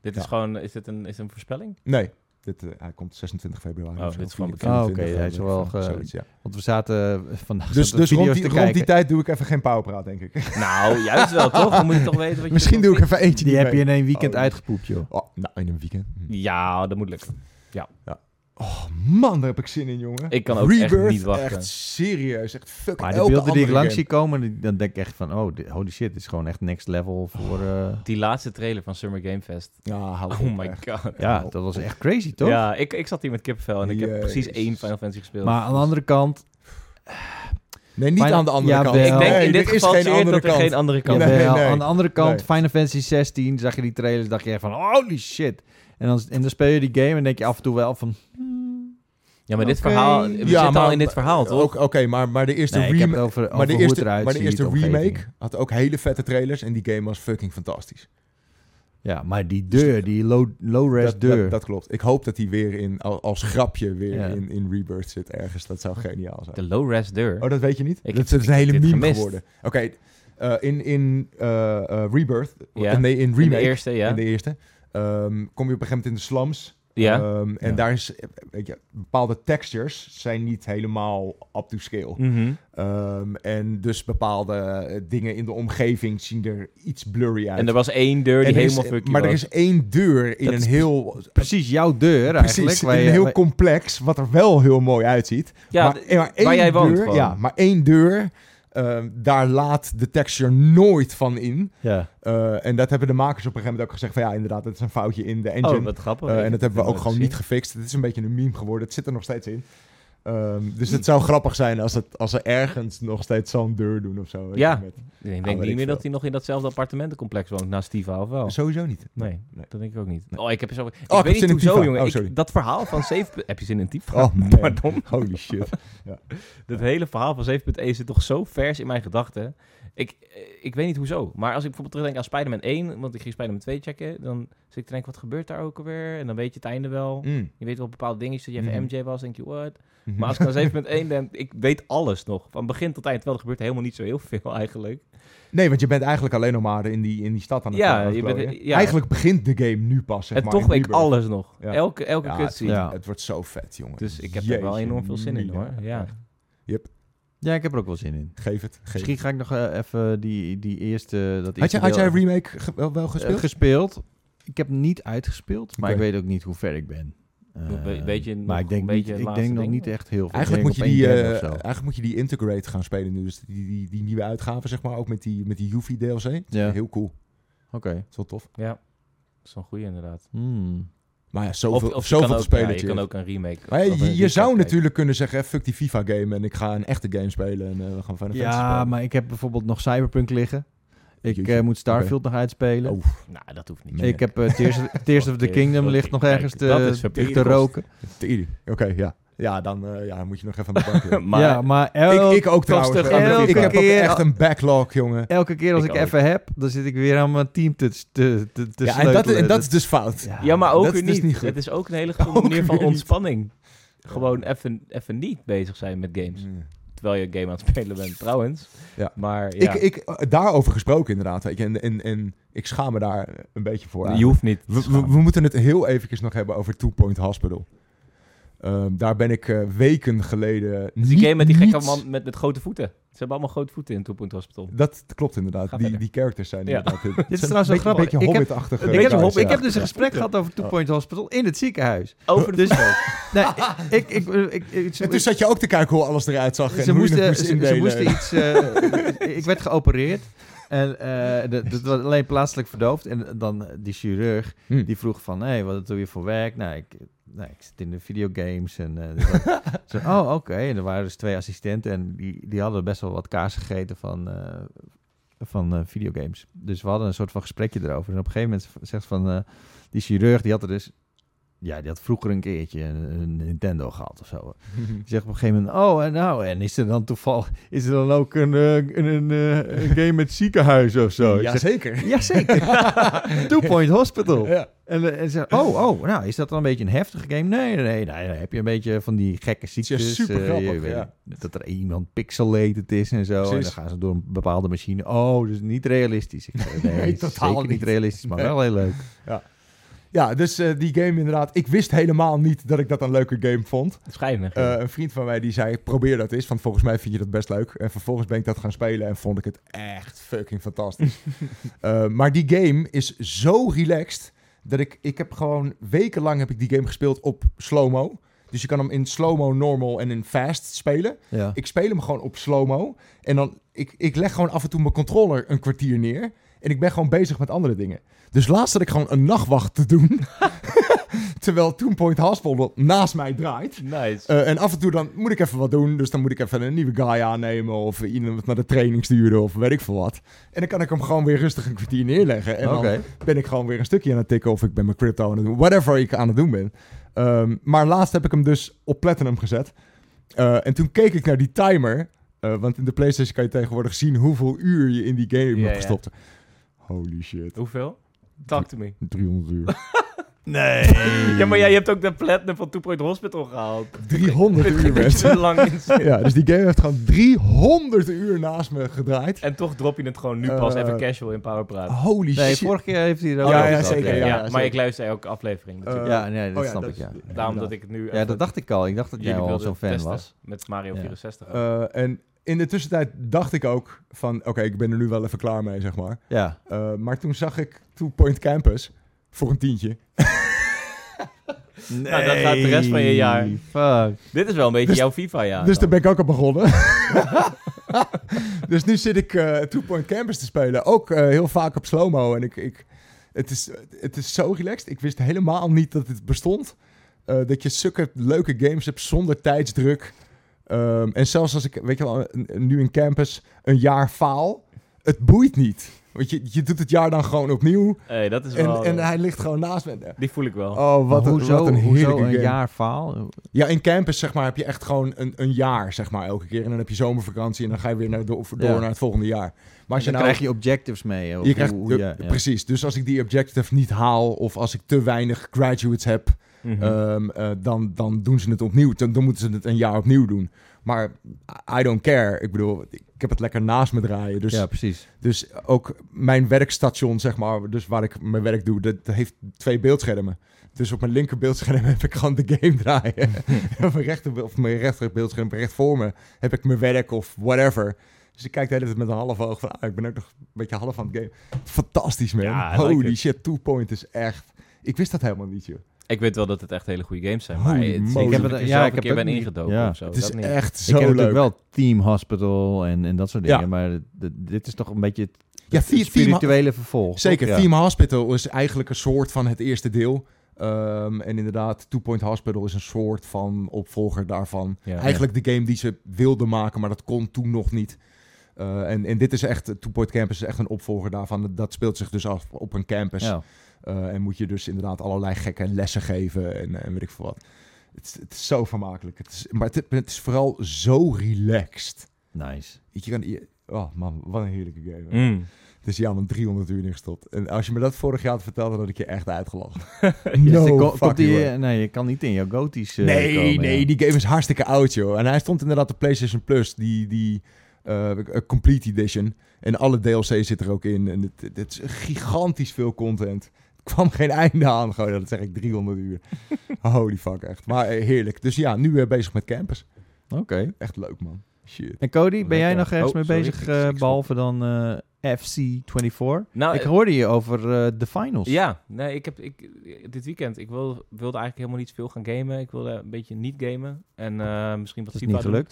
Dit is Ja. gewoon, is dit een, is een voorspelling? Nee, dit, eh, hij komt 26 februari. Oh, dit is gewoon 24, bekend. Oh, oké, hij is wel ge- zoiets, ja. Want we zaten eh, vandaag Dus, dus rond, die, te rond die kijken. tijd doe ik even geen powerpraat, denk ik. Nou, juist wel, toch? Dan moet je toch weten wat je Misschien doe ik vindt. even eentje Die heb je in één weekend Oh. uitgepoept, joh. Oh, nou, in een weekend. Hm. Ja, dat moet lukken. Oh man, daar heb ik zin in, jongen. Ik kan ook echt Rebirth, niet wachten. Echt serieus, echt fucking Maar de elke beelden die ik langs zie komen, dan denk ik echt van, oh, dit- holy shit, dit is gewoon echt next level voor... eh, Die laatste trailer van Summer Game Fest. Ja, hou Oh op, my echt. god. ja, dat was echt crazy, toch? Ja, ik, ik zat hier met kippenvel en ik heb precies één Final Fantasy gespeeld. Maar aan de andere kant, Nee, niet Final- aan de andere Ja, kant. wel. ik denk Nee, in dit er is geval geen dat er kant. geen andere kant Nee, is. jawel, nee. aan de andere kant, Nee. Final Fantasy 16, zag je die trailers, dacht je echt van, holy shit. En dan, en dan speel je die game en denk je af en toe wel van... Ja, maar dit verhaal, we Ja, zitten maar- al in dit verhaal, toch? Ook- Oké, maar, maar de eerste, Nee, ik heb remake, over, maar de eerste, maar de eerste omgeving. remake had ook hele vette trailers en die game was fucking fantastisch. Ja, maar die deur, die low, low-res Dat, deur. dat, dat klopt. Ik hoop dat die weer in, al- als grapje weer Ja. in, in Rebirth zit ergens. Dat zou geniaal zijn. De low-res deur. Oh, dat weet je niet? Ik dat heb- is een hele meme gemist. geworden. Oké, eh, in, in eh, eh, Rebirth, Ja. nee, in in de remake, eerste, ja. in de eerste, ehm, kom je op een gegeven moment in de slums. Ja. Ehm, en Ja. daar is, weet je, bepaalde textures zijn niet helemaal up to scale. Mhm. Ehm, en dus bepaalde eh, dingen in de omgeving zien er iets blurry uit. En er was één deur die helemaal maar was. er is één deur in Dat een heel... Precies jouw deur Precies, eigenlijk. in waar een je- heel waar- complex, wat er wel heel mooi uitziet. ja, maar, één jij woont deur, gewoon. Ja, maar één deur, ehm, daar laat de texture nooit van in. ja. Eh, en dat hebben de makers op een gegeven moment ook gezegd van ja, inderdaad, dat is een foutje in de engine. Oh, wat grappig. Eh, en dat heb hebben we ook gewoon niet gefixt. Het is een beetje een meme geworden. Het zit er nog steeds in. Ehm, dus het zou grappig zijn als, het, als ze ergens nog steeds zo'n deur doen of zo. Ja. met- Ik denk weet niet ik meer dat hij nog in datzelfde appartementencomplex woont naast Steve of wel. Sowieso niet. Nee, Nee. dat denk ik ook niet. Nee. Oh, ik heb zo... Ik heb weet niet zin in hoezo, jongen. Oh, Ik- sorry. dat verhaal van 7... Heb je zin in Tifa? Oh, man. Pardon. Holy shit. Dat hele verhaal van 7.1 zit toch zo vers in mijn gedachten. Ik, eh, ik weet niet hoezo. Maar als ik bijvoorbeeld terugdenk aan Spider-Man 1... Want ik ging Spider-Man 2 checken. Dan zit ik te denken, wat gebeurt daar ook alweer? En dan weet je het einde wel. Mm. Je weet wel bepaalde dingetjes. Dat je even Mhm. MJ was, denk je, what? Mhm. Maar als ik dan 7.1 ben... Ik weet alles nog. Van begin tot eind. Terwijl er gebeurt helemaal niet zo heel veel eigenlijk. Nee, want je bent eigenlijk alleen nog maar in die, in die stad aan het Ja, het je bent- ja. Eigenlijk begint de game nu pas, zeg en maar, toch weet ik alles nog. Ja. Elke, elke Ja, cutscene. Ja. Het wordt zo vet, jongen. Dus ik heb er wel enorm veel zin in, hoor. Ja. Echt. Ja, ik heb er ook wel zin in. Geef het. Geef Misschien ga ik nog eh, even die, die eerste... Dat Had, je, had jij remake ge- wel, wel eh, gespeeld? gespeeld. Ik heb niet uitgespeeld, maar ik weet ook niet hoe ver ik ben. Eh, We- weet je nog maar ik denk, een niet, beetje ik denk nog niet echt heel veel. Eigenlijk moet, je die, eh, zo. eigenlijk moet je die Integrate gaan spelen nu. Dus die, die, die nieuwe uitgave, zeg maar, ook met die, met die Yuffie DLC. Ja. Heel cool. Oké. Dat is wel tof. Ja, dat is een goede inderdaad. Hmm. Maar ja, zoveel, of, of zoveel spelen. ja, je kan ook een remake. Maar ja, of een je, zou kijken. natuurlijk kunnen zeggen, eh, fuck die FIFA game en ik ga een echte game spelen en eh, we gaan Final Fantasy Ja, spelen. maar ik heb bijvoorbeeld nog Cyberpunk liggen. Ik eh, moet Starfield nog uitspelen. Oh, Nou, dat hoeft niet. Ik heb eh, Tears, of- Tears of the Kingdom ligt nog ergens te, dat is te, roken. Oké, ja. Ja, dan eh, ja, moet je nog even aan de bank. doen. maar ja, maar elk- ik, ik ook trouwens. Elke ik heb ook keer- echt een backlog, jongen. elke keer als ik, even heb, dan zit ik weer aan mijn team te, te, te, te Ja, en dat, sleutelen. en dat is dus fout. ja, maar ook dat is weer dus niet. Het is ook een hele goede Ook manier van ontspanning. Gewoon even, even niet bezig zijn met games. Mm. Terwijl je een game aan het spelen bent, trouwens. Ja. Maar ja, Ik, ik, daarover gesproken inderdaad. Weet je, en, en, en ik schaam me daar een beetje voor. je hoeft niet. We, we, we moeten het heel eventjes nog hebben over Two Point Hospital. Ehm, daar ben ik eh, weken geleden. Dus die game met die gekke niet- man met, met grote voeten. Ze hebben allemaal grote voeten in Two Point Hospital. Dat klopt inderdaad. Die, verder. die characters zijn Ja. inderdaad. Dit is trouwens wel grappig. Een beetje Ik heb- een Ik heb, hobbit. ik heb dus een Ja. gesprek gehad over Two Point Hospital in het ziekenhuis. Over Dus- de Nee, ik, ik, ik, ik, ik- En toen zat je ook te kijken hoe alles eruit zag. en ze, hoe je het moesten, moest ze, moesten iets. eh, ik werd geopereerd. En eh, dat was alleen plaatselijk verdoofd. En dan die chirurg, Hm. die vroeg van... Hé, hey, wat doe je voor werk? Nou, ik, nou, ik zit in de videogames. En, eh, dus dat- zo, oh, oké. En er waren dus twee assistenten. En die, die hadden best wel wat kaas gegeten van, eh, van eh, videogames. Dus we hadden een soort van gesprekje erover. En op een gegeven moment zegt van... die chirurg, die had er dus... Ja, die had vroeger een keertje een, Nintendo gehad of zo. Die zegt op een gegeven moment, oh, en nou, en is er dan toevallig, is er dan ook een, eh, een, een, eh, een game met ziekenhuis of zo? Jazeker. Jazeker. Two Point Hospital. Ja. En, eh, en ze oh, oh, nou, is dat dan een beetje een heftige game? Nee, nee, nee. Dan heb je een beetje van die gekke ziektes. super grappig, je weet ja. Dat er iemand pixelated is en zo. En dan gaan ze door een bepaalde machine. Oh, dus niet realistisch. Ik nee, Nee, totaal niet niet. realistisch, maar Nee. wel heel leuk. Ja, dus eh, die game inderdaad. Ik wist helemaal niet dat ik dat een leuke game vond. Schijnen. Eh, een vriend van mij die zei, probeer dat eens. Want volgens mij vind je dat best leuk. En vervolgens ben ik dat gaan spelen en vond ik het echt fucking fantastisch. Eh, maar die game is zo relaxed... dat ik, ik heb gewoon wekenlang heb ik die game gespeeld op slow-mo. Dus je kan hem in slow-mo, normal en in fast spelen. Ja. Ik speel hem gewoon op slow-mo. En dan, ik, ik leg gewoon af en toe mijn controller een kwartier neer. En ik ben gewoon bezig met andere dingen. Dus laatst had ik gewoon een nachtwacht te doen. Terwijl Two Point Hospital naast mij draait. Nice. Eh, en af en toe dan moet ik even wat doen. Dus dan moet ik even een nieuwe guy aannemen. Of iemand naar de training sturen. Of weet ik veel wat. En dan kan ik hem gewoon weer rustig een kwartier neerleggen. En dan ben ik gewoon weer een stukje aan het tikken. Of ik ben mijn crypto aan het doen. Whatever ik aan het doen ben. Ehm, maar laatst heb ik hem dus op platinum gezet. Eh, en toen keek ik naar die timer. Eh, want in de PlayStation kan je tegenwoordig zien hoeveel uur je in die game hebt gestopt. Holy shit. Hoeveel? Talk to me. 300 uur. Nee. Ja, maar jij hebt ook de platinum van Two Point Hospital gehaald. 300 uur, mensen. te lang in. Ja, dus die game heeft gewoon 300 uur naast me gedraaid. En toch drop je het gewoon nu pas Eh, even casual in Powerpraat. Holy Nee, shit. vorige keer heeft hij er ook Ja, ja, zeker, ja, ja, maar zeker. ik luister elke aflevering natuurlijk. Eh, Ja, nee, dat oh ja, snap dat ik, is- ja. Daarom dat ik het nu Ja, dat dacht ik al. Ik dacht dat jij jullie al zo'n fan was. Met Mario Ja. 64. Eh, en in de tussentijd dacht ik ook van... Oké, ik ben er nu wel even klaar mee, zeg maar. Ja. Eh, maar toen zag ik Two Point Campus voor een tientje. Nou, dat gaat de rest van je jaar. Fuck. Dit is wel een beetje Dus- jouw FIFA-jaar. dus daar ben ik ook aan begonnen. dus nu zit ik eh Two Point Campus te spelen. Ook eh, heel vaak op slow-mo. En ik, ik, het, is, het is zo relaxed. Ik wist helemaal niet dat het bestond. Eh, dat je zulke leuke games hebt zonder tijdsdruk. Ehm, en zelfs als ik, weet je wel, nu in campus een jaar faal. Het boeit niet. Want je, je doet het jaar dan gewoon opnieuw. Hey, dat is En, wel... en hij ligt gewoon naast me. Die voel ik wel. Oh, wat, Maar een, hoezo, wat een hoezo heerlijke een game. jaar faal? Ja, in campus zeg maar heb je echt gewoon een, een jaar zeg maar elke keer. En dan heb je zomervakantie en dan ga je weer naar, door, door Ja. naar het volgende jaar. Maar als je dan nou... krijg je objectives mee. of je krijgt, hoe- hoe- ja, ja. Precies, dus als ik die objective niet haal of als ik te weinig graduates heb, Mhm. ehm, eh, dan, dan doen ze het opnieuw. Dan, dan moeten ze het een jaar opnieuw doen. Maar I don't care. Ik bedoel, ik heb het lekker naast me draaien. Dus, ja, precies. dus ook mijn werkstation, zeg maar, dus waar ik mijn werk doe, dat heeft twee beeldschermen. Dus op mijn linker beeldscherm heb ik gewoon de game draaien. op mijn rechter, of mijn rechter beeldscherm recht voor me heb ik mijn werk of whatever. Dus ik kijk de hele tijd met een half oog van, ah, ik ben ook nog een beetje half aan het game. Fantastisch, man. Ja, I like Holy it. shit, Two Point is echt... Ik wist dat helemaal niet, joh. Ik weet wel dat het echt hele goede games zijn. Maar Holy het, moly. ik heb het Ja, er zelf ik een heb keer ook ben ingedoken ja. of zo. Het is dat niet. echt ik zo ken leuk. natuurlijk wel Team Hospital en, en dat soort Ja. dingen. Maar dit is toch een beetje het, Ja, het Theme- spirituele vervolg. Zeker? Ja. Theme Hospital is eigenlijk een soort van het eerste deel. Ehm, en inderdaad, Two Point Hospital is een soort van opvolger daarvan. Ja. Eigenlijk de game die ze wilden maken, maar dat kon toen nog niet. Eh, en, en dit is echt, Two Point Campus is echt een opvolger daarvan. Dat speelt zich dus af op een campus. Ja. Eh, en moet je dus inderdaad allerlei gekke lessen geven en, en weet ik veel wat. Het is, het is zo vermakelijk. Het is, maar het, het is vooral zo relaxed. Nice. Je kan, je- oh man, wat een heerlijke game. Mm. Dus ja, man, 300 uur ingestopt. En als je me dat vorig jaar had verteld, dan had ik je echt uitgelachen. No ik fucking die, eh, nee, je kan niet in jouw goties eh, nee, komen, nee, ja. die game is hartstikke oud, joh. En hij stond inderdaad op PlayStation Plus, die, die eh, Complete Edition. En alle DLC zit er ook in. En het, het is gigantisch veel content. Kwam geen einde aan. Gewoon, dat zeg ik 300 uur. Holy fuck, echt. Maar eh, heerlijk. Dus ja, nu weer bezig met campus. Oké. Echt leuk, man. Shit. En Cody, ben jij nog ergens Oh, mee sorry, bezig, ik- eh, ik- behalve dan eh, FC24? Nou, ik eh, hoorde je over eh, de finals. Ja, nee, ik heb ik, dit weekend, ik wil, wilde eigenlijk helemaal niet veel gaan gamen. Ik wilde een beetje niet gamen. En eh, misschien wat Dat is niet doen.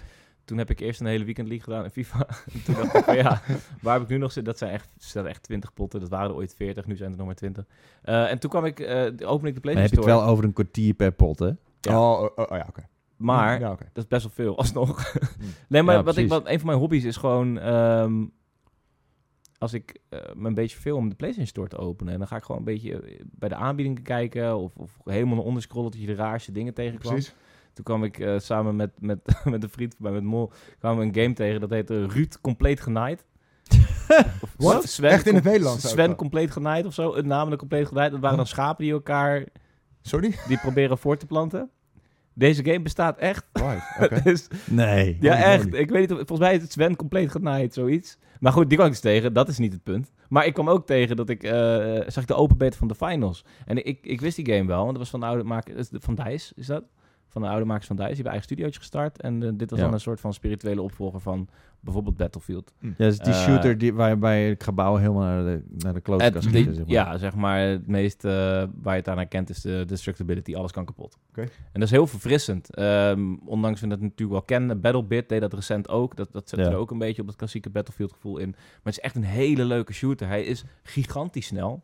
Toen heb ik eerst een hele weekend league gedaan in FIFA. En toen dacht ik van ja, waar heb ik nu nog zitten? Dat zijn echt, stel echt 20 potten. Dat waren er ooit 40, nu zijn er nog maar 20. Eh, en toen kwam ik, eh open ik de Dan PlayStation heb je het Store. wel over een kwartier per pot, hè? Ja. Oh, oh, oh, ja, oké. Maar Ja, dat is best wel veel alsnog. nee, maar Ja, wat ik, wat, een van mijn hobby's is gewoon... ehm, als ik eh, me een beetje veel om de PlayStation Store te openen... dan ga ik gewoon een beetje bij de aanbiedingen kijken... of, of helemaal naar onder scrollen tot je de raarste dingen tegenkwam. Precies. Toen kwam ik eh, samen met, met, met een vriend van mij, met Mol... kwamen we een game tegen, dat heette Ruud Compleet Genaaid. Of Wat? Sven Echt in het Nederlands Sven? Compleet Genaaid of zo. Het namelijk Compleet Genaaid. Dat waren dan schapen die elkaar... Sorry? die proberen voor te planten. Deze game bestaat echt. Right, oké. Dus Nee. ja, Holy echt. Ik weet niet, of- volgens mij is het Sven compleet genaaid, zoiets. Maar goed, die kwam ik dus tegen. Dat is niet het punt. Maar ik kwam ook tegen dat ik, eh, zag ik de open beta van de finals. En ik, ik wist die game wel, want dat was van de oude maker, van Dice, is dat? Van de oude makers van Dice. Die hebben eigen studiootje gestart. En eh, dit was Ja. dan een soort van spirituele opvolger van bijvoorbeeld Battlefield. Ja, dat is die Eh, shooter die, waarbij het gebouw helemaal naar de, naar de klote kan zeg maar. Ja, zeg maar, het meest eh, waar je het aan herkent is de destructibility. Alles kan kapot. Oké. En dat is heel verfrissend. Ehm, ondanks we dat natuurlijk wel kennen. Battlebit deed dat recent ook. Dat, dat zet Ja. er ook een beetje op het klassieke Battlefield gevoel in. Maar het is echt een hele leuke shooter. Hij is gigantisch snel.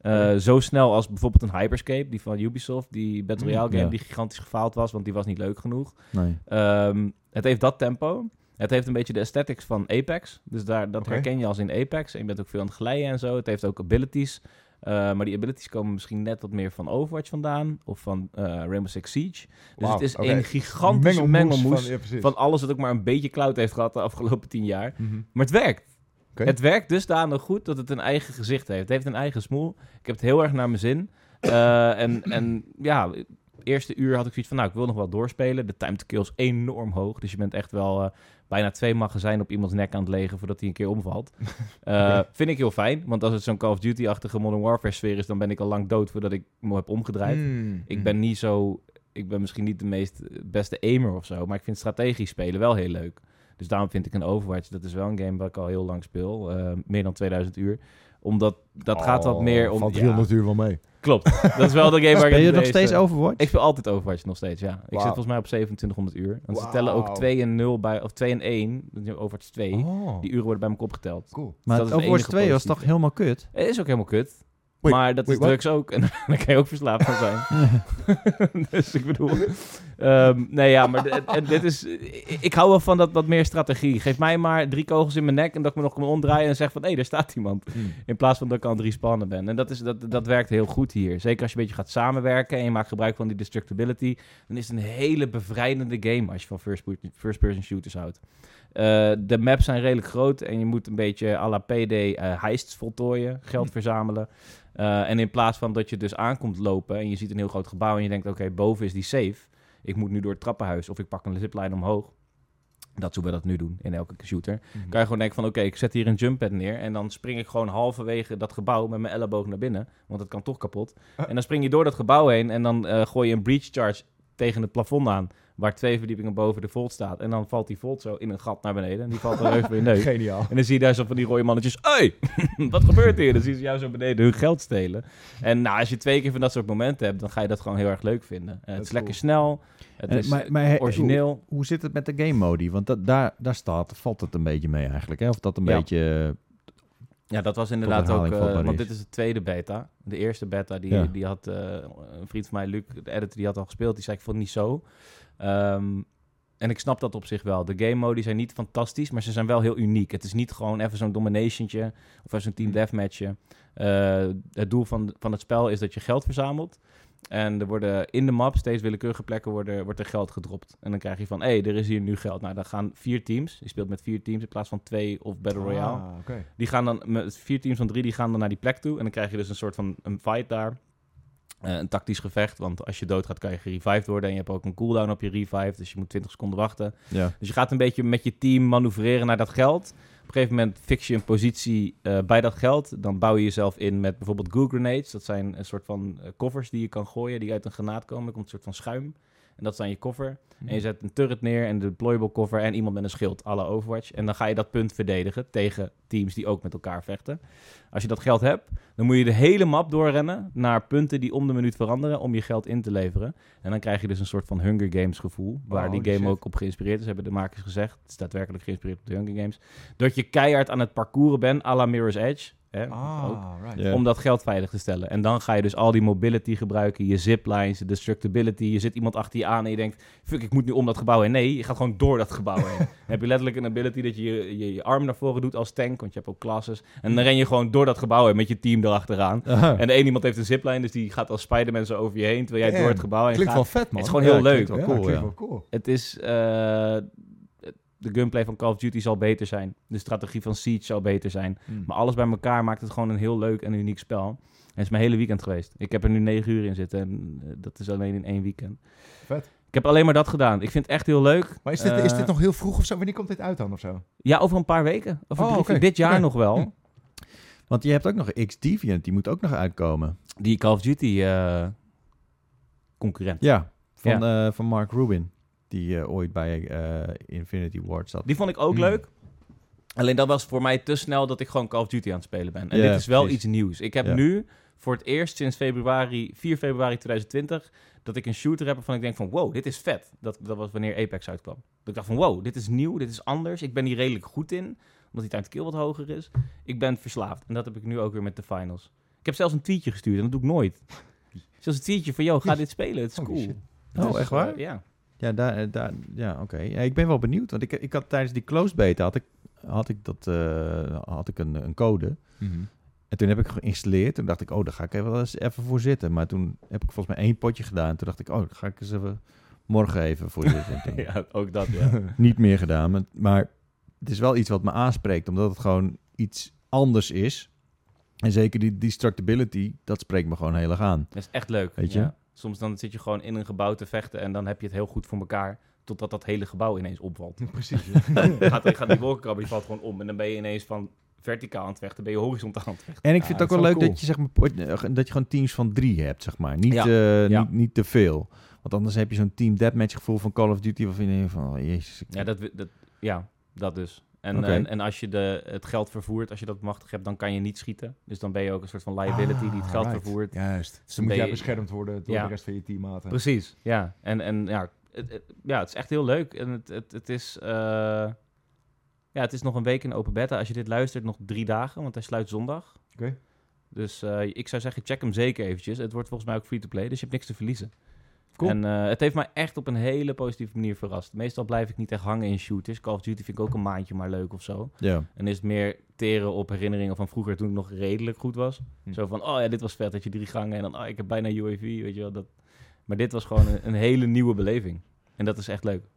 Eh, Zo snel als bijvoorbeeld een Hyperscape, die van Ubisoft. Die Battle Mm, Royale game ja. die gigantisch gefaald was, want die was niet leuk genoeg. Nee. Ehm, het heeft dat tempo. Het heeft een beetje de aesthetics van Apex. Dus daar, dat herken je als in Apex. En je bent ook veel aan het glijden en zo. Het heeft ook abilities. Eh, maar die abilities komen misschien net wat meer van Overwatch vandaan. Of van eh, Rainbow Six Siege. Dus het is een gigantische mengelmoes, Van, ja, van alles wat ook maar een beetje cloud heeft gehad de afgelopen tien jaar. Mhm. Maar het werkt. Het werkt dusdanig goed dat het een eigen gezicht heeft. Het heeft een eigen smoel. Ik heb het heel erg naar mijn zin. Eh, en, en ja, eerste uur had ik zoiets van, nou, ik wil nog wel doorspelen. De time to kill is enorm hoog. Dus je bent echt wel eh, bijna twee magazijnen op iemands nek aan het legen voordat hij een keer omvalt. Eh, Vind ik heel fijn, want als het zo'n Call of Duty-achtige Modern Warfare sfeer is, dan ben ik al lang dood voordat ik me heb omgedraaid. Mm, Ik mm. ben niet zo. Ik ben misschien niet de meest beste aimer of zo. Maar ik vind strategisch spelen wel heel leuk. Dus daarom vind ik een Overwatch. Dat is wel een game waar ik al heel lang speel. eh, meer dan 2000 uur. Omdat dat gaat wat Oh, meer om. Van ja, 300 uur wel mee. klopt. Dat is wel de game waar ik Speel je nog steeds Overwatch? Ik speel altijd Overwatch nog steeds, ja. Ik zit volgens mij op 2700 uur. Want ze tellen ook 2 en 0 bij. Of 2 en 1. dat is Overwatch 2. Oh, Die uren worden bij elkaar opgeteld. cool. maar het Overwatch enige 2 was toch helemaal kut? Het is ook helemaal kut. Wait, maar dat wait, is drugs ook. En daar kan je ook verslaafd van zijn. dus ik bedoel... ehm, nee, ja, maar en dit is... Ik, hou wel van dat wat meer strategie. Geef mij maar drie kogels in mijn nek en dat ik me nog kan omdraaien en zeg van... Hé, daar staat iemand. Mm. In plaats van dat ik aan het respannen ben. En dat, is, dat, dat werkt heel goed hier. Zeker als je een beetje gaat samenwerken en je maakt gebruik van die destructibility. Dan is het een hele bevrijdende game als je van first-person first person shooters houdt. Eh, de maps zijn redelijk groot en je moet een beetje à la PD eh heists voltooien, geld verzamelen. Eh, en in plaats van dat je dus aankomt lopen en je ziet een heel groot gebouw en je denkt, oké, boven is die safe. Ik moet nu door het trappenhuis of ik pak een zipline omhoog. Dat is hoe we dat nu doen in elke shooter. Mhm. Kan je gewoon denken van, oké, ik zet hier een jump pad neer en dan spring ik gewoon halverwege dat gebouw met mijn elleboog naar binnen, want het kan toch kapot. En dan spring je door dat gebouw heen en dan eh, gooi je een breach charge tegen het plafond aan, waar twee verdiepingen boven de volt staat. En dan valt die volt zo in een gat naar beneden en die valt dan even neus. Geniaal. En dan zie je daar zo van die rode mannetjes. Hey, wat gebeurt hier? Dan zien ze jou zo beneden hun geld stelen. En nou, als je twee keer van dat soort momenten hebt, dan ga je dat gewoon heel erg leuk vinden. Eh, het is is lekker cool. snel. Het Eh, is maar- maar, eh, origineel. Hoe, hoe zit het met de game modi? Want dat, daar, daar staat, valt het een beetje mee eigenlijk. Hè? Of dat een Ja. beetje... Ja, dat was inderdaad ook... eh, want is. dit is de tweede beta. De eerste beta, die, Ja. die had eh, een vriend van mij, Luc, de editor, die had al gespeeld. Die zei, ik vond het niet zo. Ehm, en ik snap dat op zich wel. De game modi zijn niet fantastisch, maar ze zijn wel heel uniek. Het is niet gewoon even zo'n dominationtje of even zo'n team deathmatchje. Eh, het doel van, van het spel is dat je geld verzamelt. En er worden in de map, steeds willekeurige plekken, worden, wordt er geld gedropt. En dan krijg je van, hé, hey, er is hier nu geld. Nou, dan gaan vier teams. Je speelt met vier teams in plaats van twee of Battle Royale. Ah, oké. Die gaan dan, met vier teams van drie, die gaan dan naar die plek toe. En dan krijg je dus een soort van een fight daar. Eh, een tactisch gevecht, want als je doodgaat kan je gerevived worden. En je hebt ook een cooldown op je revive, dus je moet 20 seconden wachten. Ja. Dus je gaat een beetje met je team manoeuvreren naar dat geld. een gegeven moment fix je een positie eh, bij dat geld. Dan bouw je jezelf in met bijvoorbeeld goo grenades. Dat zijn een soort van eh, koffers die je kan gooien, die uit een granaat komen. Er komt een soort van schuim. En dat is dan je koffer. En je zet een turret neer en een deployable koffer en iemand met een schild, alle Overwatch. En dan ga je dat punt verdedigen tegen teams die ook met elkaar vechten. Als je dat geld hebt, dan moet je de hele map doorrennen naar punten die om de minuut veranderen om je geld in te leveren. En dan krijg je dus een soort van Hunger Games gevoel, waar Oh, die game shit. ook op geïnspireerd is, hebben de makers gezegd. Het is daadwerkelijk geïnspireerd op de Hunger Games. Dat je keihard aan het parcouren bent, à la Mirror's Edge. Hè, ook Ah, right. Ja. om dat geld veilig te stellen. En dan ga je dus al die mobility gebruiken, je ziplines, de destructibility. Je zit iemand achter je aan en je denkt, fuck, ik moet nu om dat gebouw heen. Nee, je gaat gewoon door dat gebouw heen. dan heb je letterlijk een ability dat je je, je je arm naar voren doet als tank, want je hebt ook classes. En dan ren je gewoon door dat gebouw heen met je team erachteraan. Aha. En de ene iemand heeft een zipline, dus die gaat als Spider-Man zo over je heen, terwijl jij door het gebouw heen Klinkt gaat. wel vet, man. Het is gewoon heel Ja, leuk. klinkt wel cool, klinkt ja. wel cool. Het is... eh, de gunplay van Call of Duty zal beter zijn. De strategie van Siege zal beter zijn. Mm. Maar alles bij elkaar maakt het gewoon een heel leuk en uniek spel. En het is mijn hele weekend geweest. Ik heb er nu negen uur in zitten en eh, dat is alleen in één weekend. Vet. Ik heb alleen maar dat gedaan. Ik vind het echt heel leuk. Maar is dit, is Eh, dit nog heel vroeg of zo? Wanneer komt dit uit dan of zo? Ja, over een paar weken. Over Oh, drie, dit jaar nog wel. Want je hebt ook nog X-Deviant, die moet ook nog uitkomen. Die Call of Duty eh, concurrent. Ja, van, eh, van Mark Rubin. Die eh, ooit bij eh, Infinity Ward zat. Die vond ik ook Hmm. leuk. Alleen dat was voor mij te snel dat ik gewoon Call of Duty aan het spelen ben. En dit is wel precies. iets nieuws. Ik heb nu voor het eerst sinds februari, 4 februari 2020, dat ik een shooter heb waarvan ik denk van wow, dit is vet. Dat, dat was wanneer Apex uitkwam. Dat ik dacht van wow, dit is nieuw, dit is anders. Ik ben hier redelijk goed in, omdat die to kill wat hoger is. Ik ben verslaafd. En dat heb ik nu ook weer met de finals. Ik heb zelfs een tweetje gestuurd en dat doe ik nooit. Zelfs een tweetje van, yo, ga dit spelen, het is cool. Oh, echt waar? eh, ja. Ja, daar, eh, daar, ja oké. Ja, ik ben wel benieuwd. Want ik, ik had tijdens die closed beta had ik, had ik, dat, eh, had ik een, een code. En toen heb ik geïnstalleerd. Toen dacht ik, oh, daar ga ik even, wel eens even voor zitten. Maar toen heb ik volgens mij één potje gedaan. Toen dacht ik, oh, dan ga ik eens even morgen even voor zitten. En ja, ook dat, ja. Niet meer gedaan. Maar, maar het is wel iets wat me aanspreekt. Omdat het gewoon iets anders is. En zeker die destructibility, dat spreekt me gewoon heel erg aan. Dat is echt leuk. Weet je? Ja. Soms dan zit je gewoon in een gebouw te vechten en dan heb je het heel goed voor elkaar. Totdat dat hele gebouw ineens opvalt. Precies. gaat, gaat die wolkenkrabber, die valt gewoon om. En dan ben je ineens van verticaal aan het vechten, ben je horizontaal aan het vechten. En ik Ja, vind het ook wel leuk dat je, zeg maar, eh, dat je gewoon teams van drie hebt, zeg maar. Niet, Ja. eh, Ja. niet, niet te veel. Want anders heb je zo'n team deathmatch gevoel van Call of Duty. Waarvan je denkt van, oh, jezus. ik- Ja, dat, dat, ja, dat dus. En, en, en als je de, het geld vervoert, als je dat machtig hebt, dan kan je niet schieten. Dus dan ben je ook een soort van liability die het geld right. vervoert. Juist. Dus Dan dan moet jij je- beschermd worden door Ja. de rest van je teammaten. Precies, ja. En, en ja, het, het- ja, het is echt heel leuk. En het, het, het is... eh, ja, het is nog een week in open beta. Als je dit luistert, nog drie dagen, want hij sluit zondag. Oké. Dus eh, ik zou zeggen, check hem zeker eventjes. Het wordt volgens mij ook free-to-play, dus je hebt niks te verliezen. Cool. En eh, het heeft mij echt op een hele positieve manier verrast. Meestal blijf ik niet echt hangen in shooters. Call of Duty vind ik ook een maandje maar leuk of zo. Ja. En is het meer teren op herinneringen van vroeger toen ik nog redelijk goed was. Hm. Zo van, oh ja, dit was vet, dat je drie gangen en dan, oh, ik heb bijna UAV, weet je wel. Dat... Maar dit was gewoon een, een hele nieuwe beleving. En dat is echt leuk.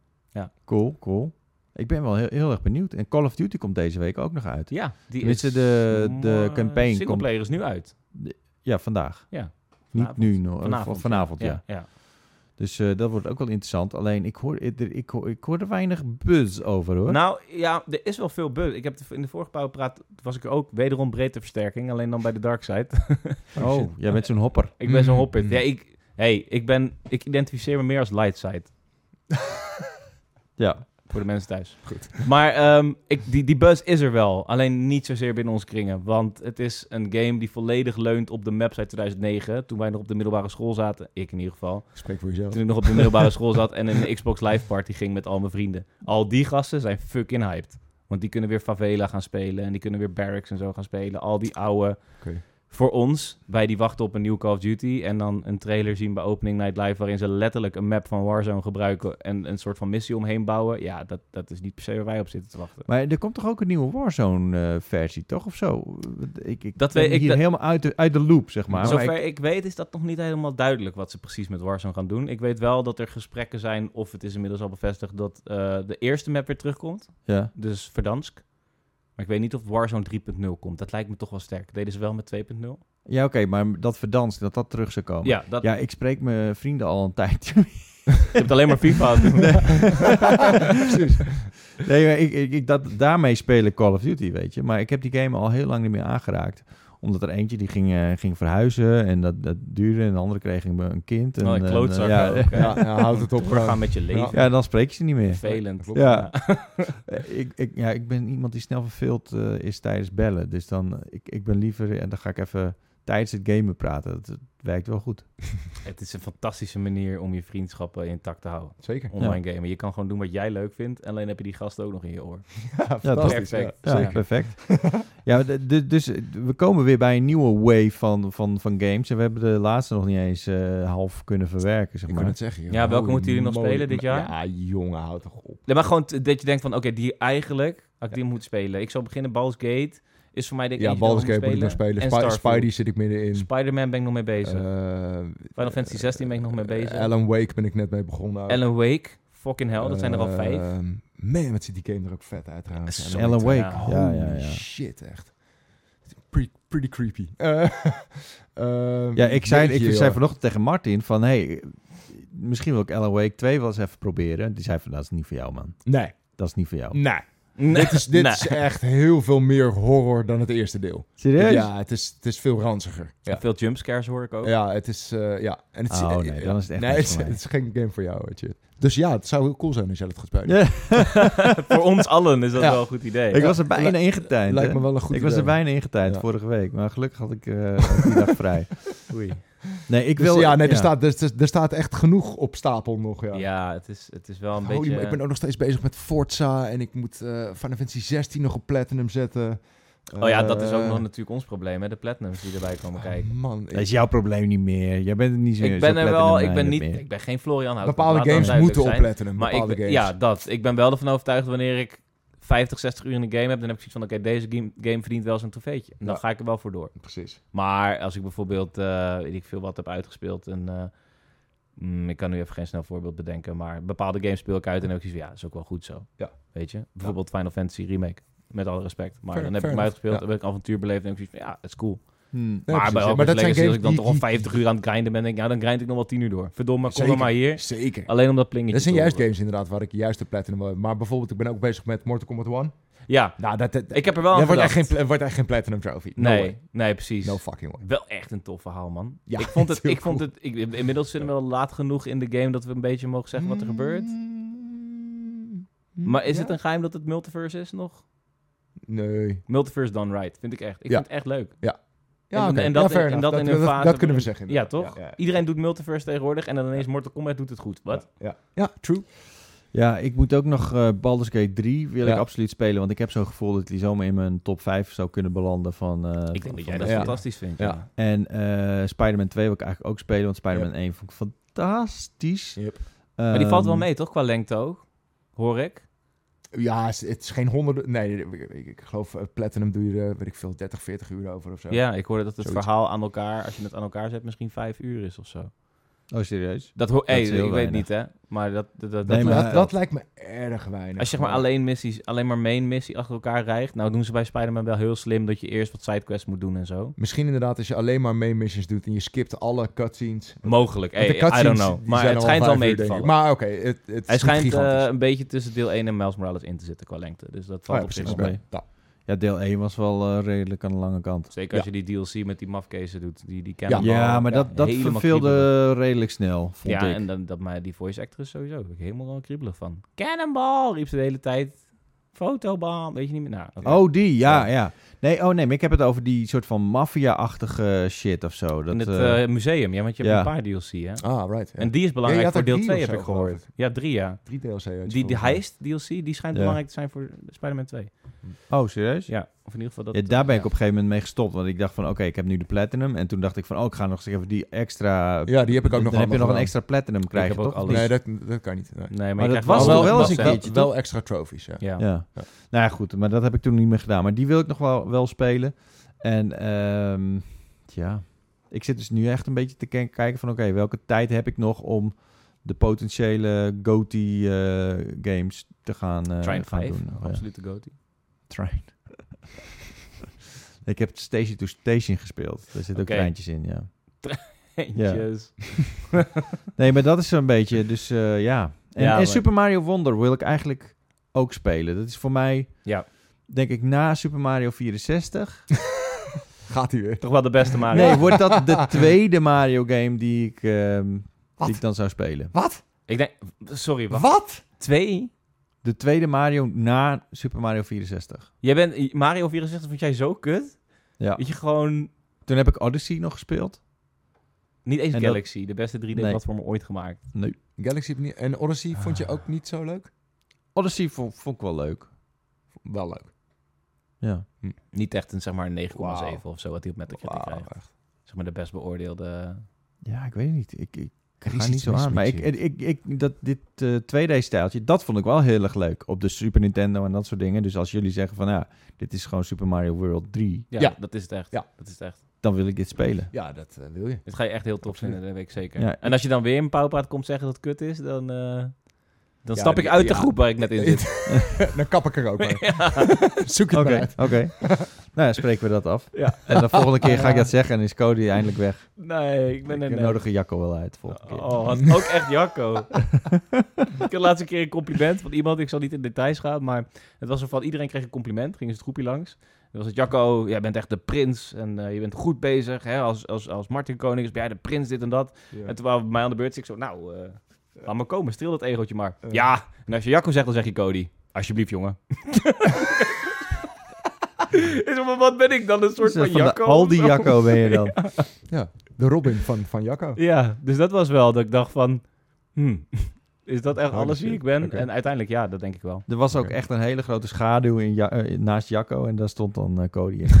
Cool, cool. Ik ben wel heel, heel erg benieuwd. En Call of Duty komt deze week ook nog uit. Ja, die is... de- de campaign Singleplayer is nu uit. Ja, vandaag. Ja. Niet nu nog. Vanavond. Vanavond, ja. ja. ja. Dus eh, dat wordt ook wel interessant. Alleen, ik hoor, ik, ik, hoor, ik hoor er weinig buzz over, hoor. Nou ja, er is wel veel buzz. Ik heb het in de vorige pauwpraat was ik er ook wederom breedte versterking, alleen dan bij de dark side. oh, jij bent zo'n hopper. ik ben zo'n Mm. hoppit. Mm. Ja, ik, hey, ik ben, ik identificeer me meer als light side. Ja. Voor de mensen thuis. Goed. Maar ehm, ik, die, die buzz is er wel. Alleen niet zozeer binnen ons kringen. Want het is een game die volledig leunt op de maps uit 2009. Toen wij nog op de middelbare school zaten. Ik in ieder geval. Spreek voor jezelf. Toen ik nog op de middelbare school zat en een Xbox Live Party ging met al mijn vrienden. Al die gasten zijn fucking hyped. Want die kunnen weer Favela gaan spelen. En die kunnen weer Barracks en zo gaan spelen. Al die oude... Voor ons, wij die wachten op een nieuw Call of Duty... en dan een trailer zien bij Opening Night Live... waarin ze letterlijk een map van Warzone gebruiken... en een soort van missie omheen bouwen. Ja, dat, dat is niet per se waar wij op zitten te wachten. Maar er komt toch ook een nieuwe Warzone-versie, toch? Of zo? Ik, ik Dat ben weet ik- hier dat- helemaal uit de, uit de loop, zeg maar. Maar Zover ik- ik... weet is dat nog niet helemaal duidelijk... wat ze precies met Warzone gaan doen. Ik weet wel dat er gesprekken zijn... of het is inmiddels al bevestigd... dat eh, de eerste map weer terugkomt. ja. Dus Verdansk. Maar ik weet niet of Warzone 3.0 komt. Dat lijkt me toch wel sterk. Deden ze wel met 2.0? ja, oké, maar dat verdanst, dat dat terug zou komen. Ja, dat... Ja, ik spreek mijn vrienden al een tijdje Je hebt alleen maar FIFA. Precies. Nee, maar ik, ik, ik, dat, daarmee spelen Call of Duty, weet je. Maar ik heb die game al heel lang niet meer aangeraakt. Omdat er eentje die ging, eh, ging verhuizen en dat, dat duurde. En de andere kreeg een, een kind. En, Oh, een en, klootzak ja, ook. hè. Ja, ja, houd het op. Doorgaan gewoon. met je leven. ja, dan spreek je ze niet meer. Vervelend. Ja. Eh, ik, ik, ja, ik ben iemand die snel verveeld eh, is tijdens bellen. Dus dan, eh, ik, ik ben liever, en dan ga ik even tijdens het gamen praten. Dat, dat werkt wel goed. Het is een fantastische manier om je vriendschappen intact te houden. Zeker. Online gamen. Je kan gewoon doen wat jij leuk vindt. En alleen heb je die gast ook nog in je oor. Ja, Ja, fantastisch. perfect. Ja, perfect. ja, dus we komen weer bij een nieuwe wave van, van, van games. En we hebben de laatste nog niet eens eh, half kunnen verwerken, zeg Ik maar. kan het zeggen. joh. Ja, welke Holy moeten jullie nog spelen dit jaar? Ja, jongen, houd toch op. Nee, maar gewoon dat je denkt van, oké, die eigenlijk had ik die moet spelen. Ik zou beginnen, Baldur's Gate is voor mij ik Ja, Baldur's Gate moet ik nog spelen. Starfield. Spidey zit ik middenin. Spider-Man ben ik nog mee bezig. Eh, Final Fantasy 16 ben ik nog mee bezig. Alan Wake ben ik net mee begonnen. ook. Alan Wake, fucking hell, dat zijn er al Eh, vijf. Man, wat ziet die game er ook vet uit trouwens. Zo Alan Wake, Ja, ja, Holy ja, ja. shit, echt. Pretty, pretty creepy. Eh, eh, Ja, ik zei, ik zei vanochtend tegen Martin van... Hey, misschien wil ik Alan Wake 2 wel eens even proberen. Die zei van, dat is niet voor jou, man. Nee, Dat is niet voor jou. nee. Nee. Dit, is, dit Nee. is echt heel veel meer horror dan het eerste deel. Serieus? Ja, het is, het is veel ranziger. Ja, Veel jumpscares hoor ik ook. ja het is... eh, ja. En het is, Oh, nee, dan is het echt Nee, het is, het geen game voor jou, weet je. Dus ja, het zou heel cool zijn als jij dat gaat spelen. Ja. Voor ons allen is dat Ja. wel een goed idee. Ik was er bijna ingetuind. Lijkt me wel een goed ik was er idee. bijna ingetuind Ja. vorige week. Maar gelukkig had ik eh, die dag vrij. Oei. Nee, ik Dus wil... ja, nee, Er, staat, er, er staat echt genoeg op stapel nog, ja. Ja, het, is, het is wel een Holy beetje... ik ben ook nog steeds bezig met Forza en ik moet eh Final Fantasy 16 nog op Platinum zetten. Oh ja, dat is ook Eh, nog natuurlijk ons probleem, hè? De platinums die erbij komen kijken. oh, Man, Dat is jouw probleem niet meer. Jij bent er niet zo Ik ben zo er wel, ik ben platinum-minded niet, meer. ik ben geen Florian Hout. bepaalde games moeten op. Platinum. Maar ik ben, ja, dat. Ik ben wel ervan overtuigd wanneer ik 50, 60 uur in de game heb, dan heb ik zoiets van, oké, deze game, game verdient wel zijn trofeetje. En dan Ja. ga ik er wel voor door. Precies. Maar als ik bijvoorbeeld, eh, weet ik veel wat heb uitgespeeld en... eh, mm, ik kan nu even geen snel voorbeeld bedenken, maar bepaalde games speel ik uit en dan heb ik zoiets van, ja, dat is ook wel goed zo. Ja. Weet je? Bijvoorbeeld Final Fantasy Remake. Met alle respect. Maar Fair- dan heb ik hem uitgespeeld, dan heb ik avontuur beleefd en ik zoiets van, ja, dat is cool. Hmm. Nee, maar bij Maar dat zijn als games ik dan die- toch al die- 50 uur aan het grinden ben, denk ik, ja, dan grind ik nog wel 10 uur door. Verdomme, kom dan maar hier. Zeker. Alleen om dat plingetje Dat zijn juist games inderdaad waar ik juist de Platinum. Maar bijvoorbeeld, ik ben ook bezig met Mortal Kombat 1. Ja, Nou, dat, dat, ik heb er wel aan wordt, echt gedacht. geen, pla- wordt echt geen Platinum Trophy. No Nee, way. nee, precies. No fucking way. Wel echt een tof verhaal, man. Ja, ik vond het, ik vond het, ik, inmiddels zitten we wel laat genoeg in de game dat we een beetje mogen zeggen wat er gebeurt. Mm, Maar is ja. het een geheim dat het multiverse is nog? Nee. Multiverse done right, vind ik echt. Ik Ja. vind het echt leuk. Ja, En- oké. en dat ja, en dat in een dat, fase dat kunnen we zeggen. Ja, toch? Ja, ja. Iedereen doet multiverse tegenwoordig en dan ineens Mortal Kombat doet het goed. Wat? Ja, ja. true. Ja, ik moet ook nog eh Baldur's Gate 3 wil Ja. ik absoluut spelen. Want ik heb zo'n gevoel dat die zomaar in mijn top 5 zou kunnen belanden van... eh, Ik van- denk dat van jij dat Ja. fantastisch vindt. Ja. Ja. En eh Spider-Man 2 wil ik eigenlijk ook spelen. Want Spider-Man 1 vond ik fantastisch. Yep. Maar die valt wel Ehm, mee, toch? Qua lengte ook. Hoor ik. Ja, het is- geen honderden... Nee, ik, geloof eh, Platinum doe je er, weet ik veel, 30, 40 uur over of zo. Ja, ik hoorde dat het Zoiets. verhaal aan elkaar, als je het aan elkaar zet, misschien vijf uur is of zo. Oh, serieus? Dat heel ik weet niet, hè? Maar dat, dat, dat, Nee, dat- maar- dat, dat lijkt me erg weinig. als je zeg maar alleen missies, alleen maar main missie achter elkaar rijgt, nou doen ze bij Spider-Man wel heel slim dat je eerst wat sidequests moet doen en zo. Misschien inderdaad als je alleen maar main missions doet en je skipt alle cutscenes. Mogelijk, hey, I don't know. Maar het al schijnt wel mee te vallen. Maar oké, het, het Hij schijnt eh, een beetje tussen deel 1 en Miles Morales in te zitten qua lengte. Dus dat valt Oh ja, op zich wel mee. Ja. Ja, deel 1 was wel eh, redelijk aan de lange kant. Zeker als je die DLC met die mafkezen doet, die, die Ja. cannonball. Ja, maar ja, dat, dat verveelde redelijk snel, vond Ja, ik. en dan, dat, maar die voice actor is sowieso. Ik helemaal wel kriebelig van. Cannonball, riep ze de hele tijd. Fotobal, weet je niet meer. Nou, oké. Oh, die, ja, Ja. ja. Nee, oh nee, maar ik heb het over die soort van maffia-achtige shit of zo. Dat, in het eh, eh, museum, ja, want je hebt een paar DLC, hè? Ah, right. Ja. En die is belangrijk voor deel drie 2, of heb ik gehoord. Ja, drie, ja. Drie DLC. Die, die heist DLC, die schijnt Ja. belangrijk te zijn voor Spider-Man 2. Oh, serieus? Ja, of in ieder geval dat... Ja, daar ben ik ja. op een gegeven moment mee gestopt. Want ik dacht van, oké, ik heb nu de Platinum. En toen dacht ik van, oh, ik ga nog eens even die extra... Ja, die heb ik ook nog Dan heb je nog een extra Platinum krijgen, toch? alles. Nee, dat, dat kan niet. Nee. Nee, maar, dat krijgt was wel wel eens dat een keertje, wel extra trophies, ja. Ja. Ja. Ja. Nou ja, goed. Maar dat heb ik toen niet meer gedaan. Maar die wil ik nog wel, wel spelen. En, ehm ja... Ik zit dus nu echt een beetje te ken- kijken van... Oké, welke tijd heb ik nog om de potentiële GOTY eh, games te gaan, eh, gaan 5, doen? Oh, ja. absolute goatee. Train. ik heb Station to Station gespeeld. Daar zitten ook treintjes in, ja. Eentjes. Nee, maar dat is zo'n beetje, dus eh, ja. En, Ja, en Super Mario Wonder wil ik eigenlijk ook spelen. Dat is voor mij, Ja. Denk ik, na Super Mario 64. Gaat hij weer. Toch wel de beste Mario. Nee, wordt dat de tweede Mario game die ik, ehm, die ik dan zou spelen. Wat? Ik denk... Sorry, wacht. Wat? Twee? De tweede Mario na Super Mario 64. Jij bent... Mario 64 vond jij zo kut? Ja. Weet je, gewoon... Toen heb ik Odyssey nog gespeeld. Niet eens En dat- Galaxy, de beste 3D-platformer ooit gemaakt. Nee. Galaxy en Odyssey vond je ook niet zo leuk? Odyssey vond, vond ik wel leuk. Wel leuk. Ja. Niet echt een, zeg maar, een 9,7 Wauw. of zo, wat hij op Metacritic Wauw, krijgt. echt. Zeg maar de best beoordeelde... Ja, ik weet het niet. Ik, ik ga niet zo aan. Maar ik, ik, ik, dat, dit eh 2D-stijltje, dat vond ik wel heel erg leuk. Op de Super Nintendo en dat soort dingen. Dus als jullie zeggen van, ja, dit is gewoon Super Mario World 3. Ja, Ja. dat is het echt. Ja. Dat is het echt. Dan wil ik dit spelen. Ja, dat eh, wil je. Dit ga je echt heel tof vinden, dat weet ik zeker. Ja. En als je dan weer in Pauwpraat komt zeggen dat het kut is, dan, eh, dan Ja, stap ik uit de ja. groep waar ik net in zit. Dan kap ik er ook mee. Zoek het maar uit. oké. nou ja, spreken we dat af. Ja. En de volgende keer ga ik dat zeggen en is Cody eindelijk weg. Nee, ik ben ik een... nodig een Jacco wel uit de volgende keer. Oh, ook echt Jacco. ik had laatst een keer een compliment van iemand. Ik zal niet in details gaan, maar het was zo van iedereen kreeg een compliment. Ging eens het groepje langs. Dan was het Jacco, jij bent echt de prins en eh, je bent goed bezig. Hè? Als, als, als Martin Konings ben jij de prins, dit en dat. En toen waren we bij mij aan de beurt. Dus ik zo, nou, eh laat maar komen, streel dat egootje maar. Eh. ja, en als je Jacco zegt, dan zeg je Cody. Alsjeblieft, jongen. Is er, maar wat ben ik dan, een soort Dus, van eh, Jacco? Aldi of zo? Jacco ben je dan. De Robin van, van Jacco. Ja, dus dat was wel dat ik dacht van... Hmm, is dat echt Holy alles wie shit. ik ben? En uiteindelijk, ja, dat denk ik wel. Er was ook echt een hele grote schaduw in Ja- eh, naast Jacco en daar stond dan eh, Cody in.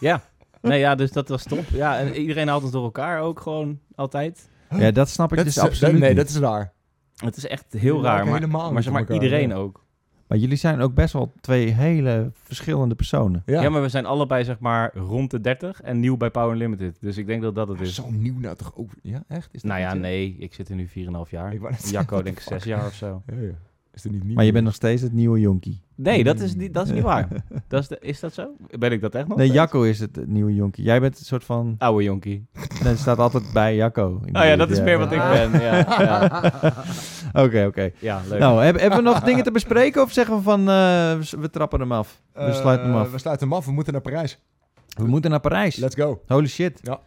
Ja. Nee, ja, dus dat was top. Ja, en iedereen haalt ons door elkaar ook gewoon altijd. Ja, dat snap ik Dat dus is, absoluut nee, niet. dat is raar. Het is echt heel raar, maar, helemaal maar niet zeg maar elkaar, iedereen ja. ook. Maar jullie zijn ook best wel twee hele verschillende personen. Ja, Ja. maar we zijn allebei zeg maar rond de 30 en nieuw bij Power Limited. Dus ik denk dat dat het Maar is. Zo nieuw nou toch ook. Ja, echt? Is dat Nou ja, niet, eh? nee, ik zit er nu 4,5 jaar. Ik wou net zeggen, Jacco what denk ik the 6 fuck? jaar of zo. Ja, ja. Is er niet nieuw? Maar je bent nog steeds het nieuwe jonkie. Nee, dat is niet, dat is niet waar. Dat is, de- is dat zo? Ben ik dat echt nog Nee, steeds? Jacco is het nieuwe jonkie. Jij bent een soort van... Oude jonkie. Nee, staat altijd bij Jacco. Oh ja, dat is meer wat ik ben. Ja, ja. Oké, oké. ja leuk. Nou, hebben, hebben we nog dingen te bespreken of zeggen we van... eh, we trappen hem af? We Eh, sluiten hem af. We sluiten hem af. We moeten naar Parijs. We moeten naar Parijs. Let's go. Holy shit. Ja.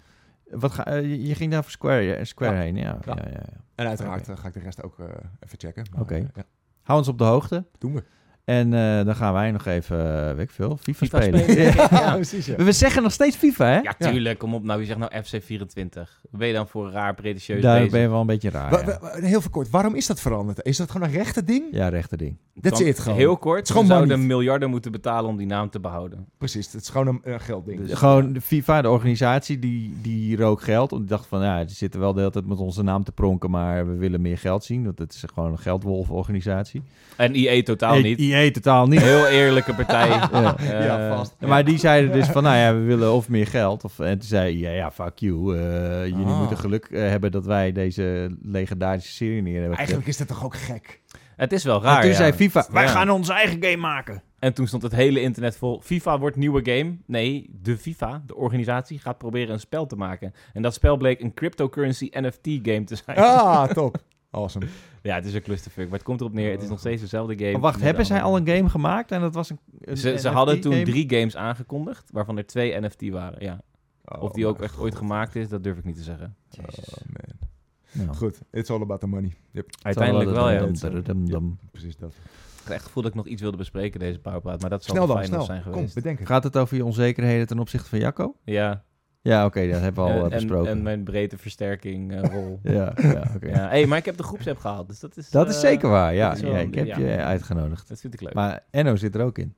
Wat ga, eh, je- ging daar voor Square, Square Ja. heen, ja. Ja. ja. Ja, ja, En uiteraard ga ik de rest ook eh, even checken. Oké. ja, Hou ons op de hoogte. doen we. En eh, dan gaan wij nog even, eh, weet ik veel, FIFA, FIFA spelen. spelen. Ja. Ja. precies. Ja. We zeggen nog steeds FIFA, hè? Ja, tuurlijk. Kom op. Nou, wie zegt nou FC24? Wat ben je dan voor een raar pretentieus Daar bezig? ben je wel een beetje raar. Wa- wa- heel veel kort. Waarom is dat veranderd? Is dat gewoon een rechte ding? Ja, rechte ding. That's Kan- it gewoon. Heel kort. is gewoon we zouden miljarden moeten betalen om die naam te behouden. Precies. Het is gewoon een eh, geldding. Dus gewoon de FIFA, de organisatie, die, die rook geld. Want die dacht van, ja, die zitten wel de hele tijd met onze naam te pronken, maar we willen meer geld zien. Want het is gewoon een geldwolf-organisatie. En IE totaal niet. IE totaal niet. Heel eerlijke partij. Ja. Ja, vast. Maar die zeiden dus van, nou ja, we willen of meer geld. Of, en toen zei ja, ja, fuck you. eh, jullie Ah. moeten geluk eh, hebben dat wij deze legendarische serie neer hebben. Eigenlijk is dat toch ook gek? Het is wel raar. en toen ja. zei FIFA, wij Ja. gaan onze eigen game maken. En toen stond het hele internet vol. FIFA wordt nieuwe game. Nee, de FIFA, de organisatie, gaat proberen een spel te maken. En dat spel bleek een cryptocurrency NFT game te zijn. Ah, top. Awesome. Ja, het is een clusterfuck. Maar het komt erop neer. Het is nog steeds dezelfde game. Maar wacht, hebben zij al een game gemaakt? En dat was een, een Ze, ze hadden toen game? drie games aangekondigd, waarvan er twee NFT waren. Ja. Oh, Of die ook echt ooit gemaakt is, dat durf ik niet te zeggen. Oh, man. Nou. Goed. It's all about the money. Yep. Uiteindelijk wel, ja. Dum, Ik dum, dum, dum. Precies dat. had echt het gevoel dat ik nog iets wilde bespreken deze powerpraat, maar dat zal Snel wel dan, fijn snel. zijn Kom, geweest. bedenk het. Gaat het over je onzekerheden ten opzichte van Jacco? Ja. Ja, oké, dat hebben we al en, eh, besproken. en mijn breedte versterking eh, rol. ja, ja oké. ja. Hey, maar ik heb de groepsapp gehaald, dus dat is... Dat is eh, zeker waar, ja. wel ik heb je uitgenodigd. Dat vind ik leuk. Maar Enno zit er ook in.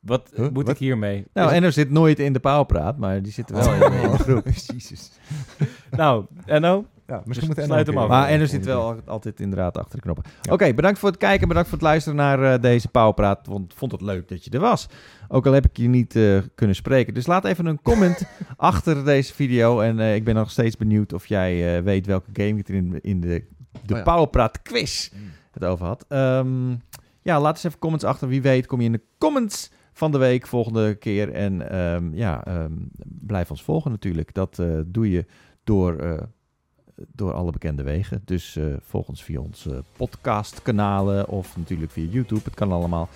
Wat Huh? moet Wat? ik hiermee? Nou, het- Enno zit nooit in de paalpraat, maar die zit er wel in, in de groep. Jezus. nou, Enno? Ja, misschien Dus moet sluit hem af. Maar Enno zit wel al- altijd inderdaad achter de knoppen. Ja. Oké, bedankt voor het kijken. Bedankt voor het luisteren naar eh, deze Pauwpraat. Want vond het leuk dat je er was. Ook al heb ik je niet eh, kunnen spreken. Dus laat even een comment achter deze video. En eh, ik ben nog steeds benieuwd of jij eh, weet welke game het in, in de, de Oh ja. Pauwpraat quiz Mm. het over had. Ehm, ja, laat eens even comments achter. Wie weet kom je in de comments van de week volgende keer. En ehm, ja, ehm, blijf ons volgen natuurlijk. Dat eh, doe je door eh, door alle bekende wegen. Dus eh, volg ons via onze podcastkanalen of natuurlijk via YouTube. Het kan allemaal.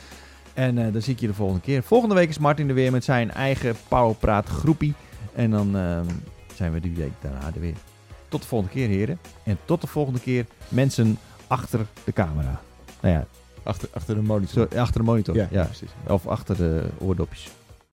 En eh, dan zie ik je de volgende keer. Volgende week is Martin er weer met zijn eigen Powerpraat groepie. En dan ehm, zijn we die week daarna er weer. Tot de volgende keer, heren. En tot de volgende keer, mensen achter de camera. Nou ja, Achter, achter de monitor. achter de monitor. Ja, Ja, precies. Of achter de oordopjes.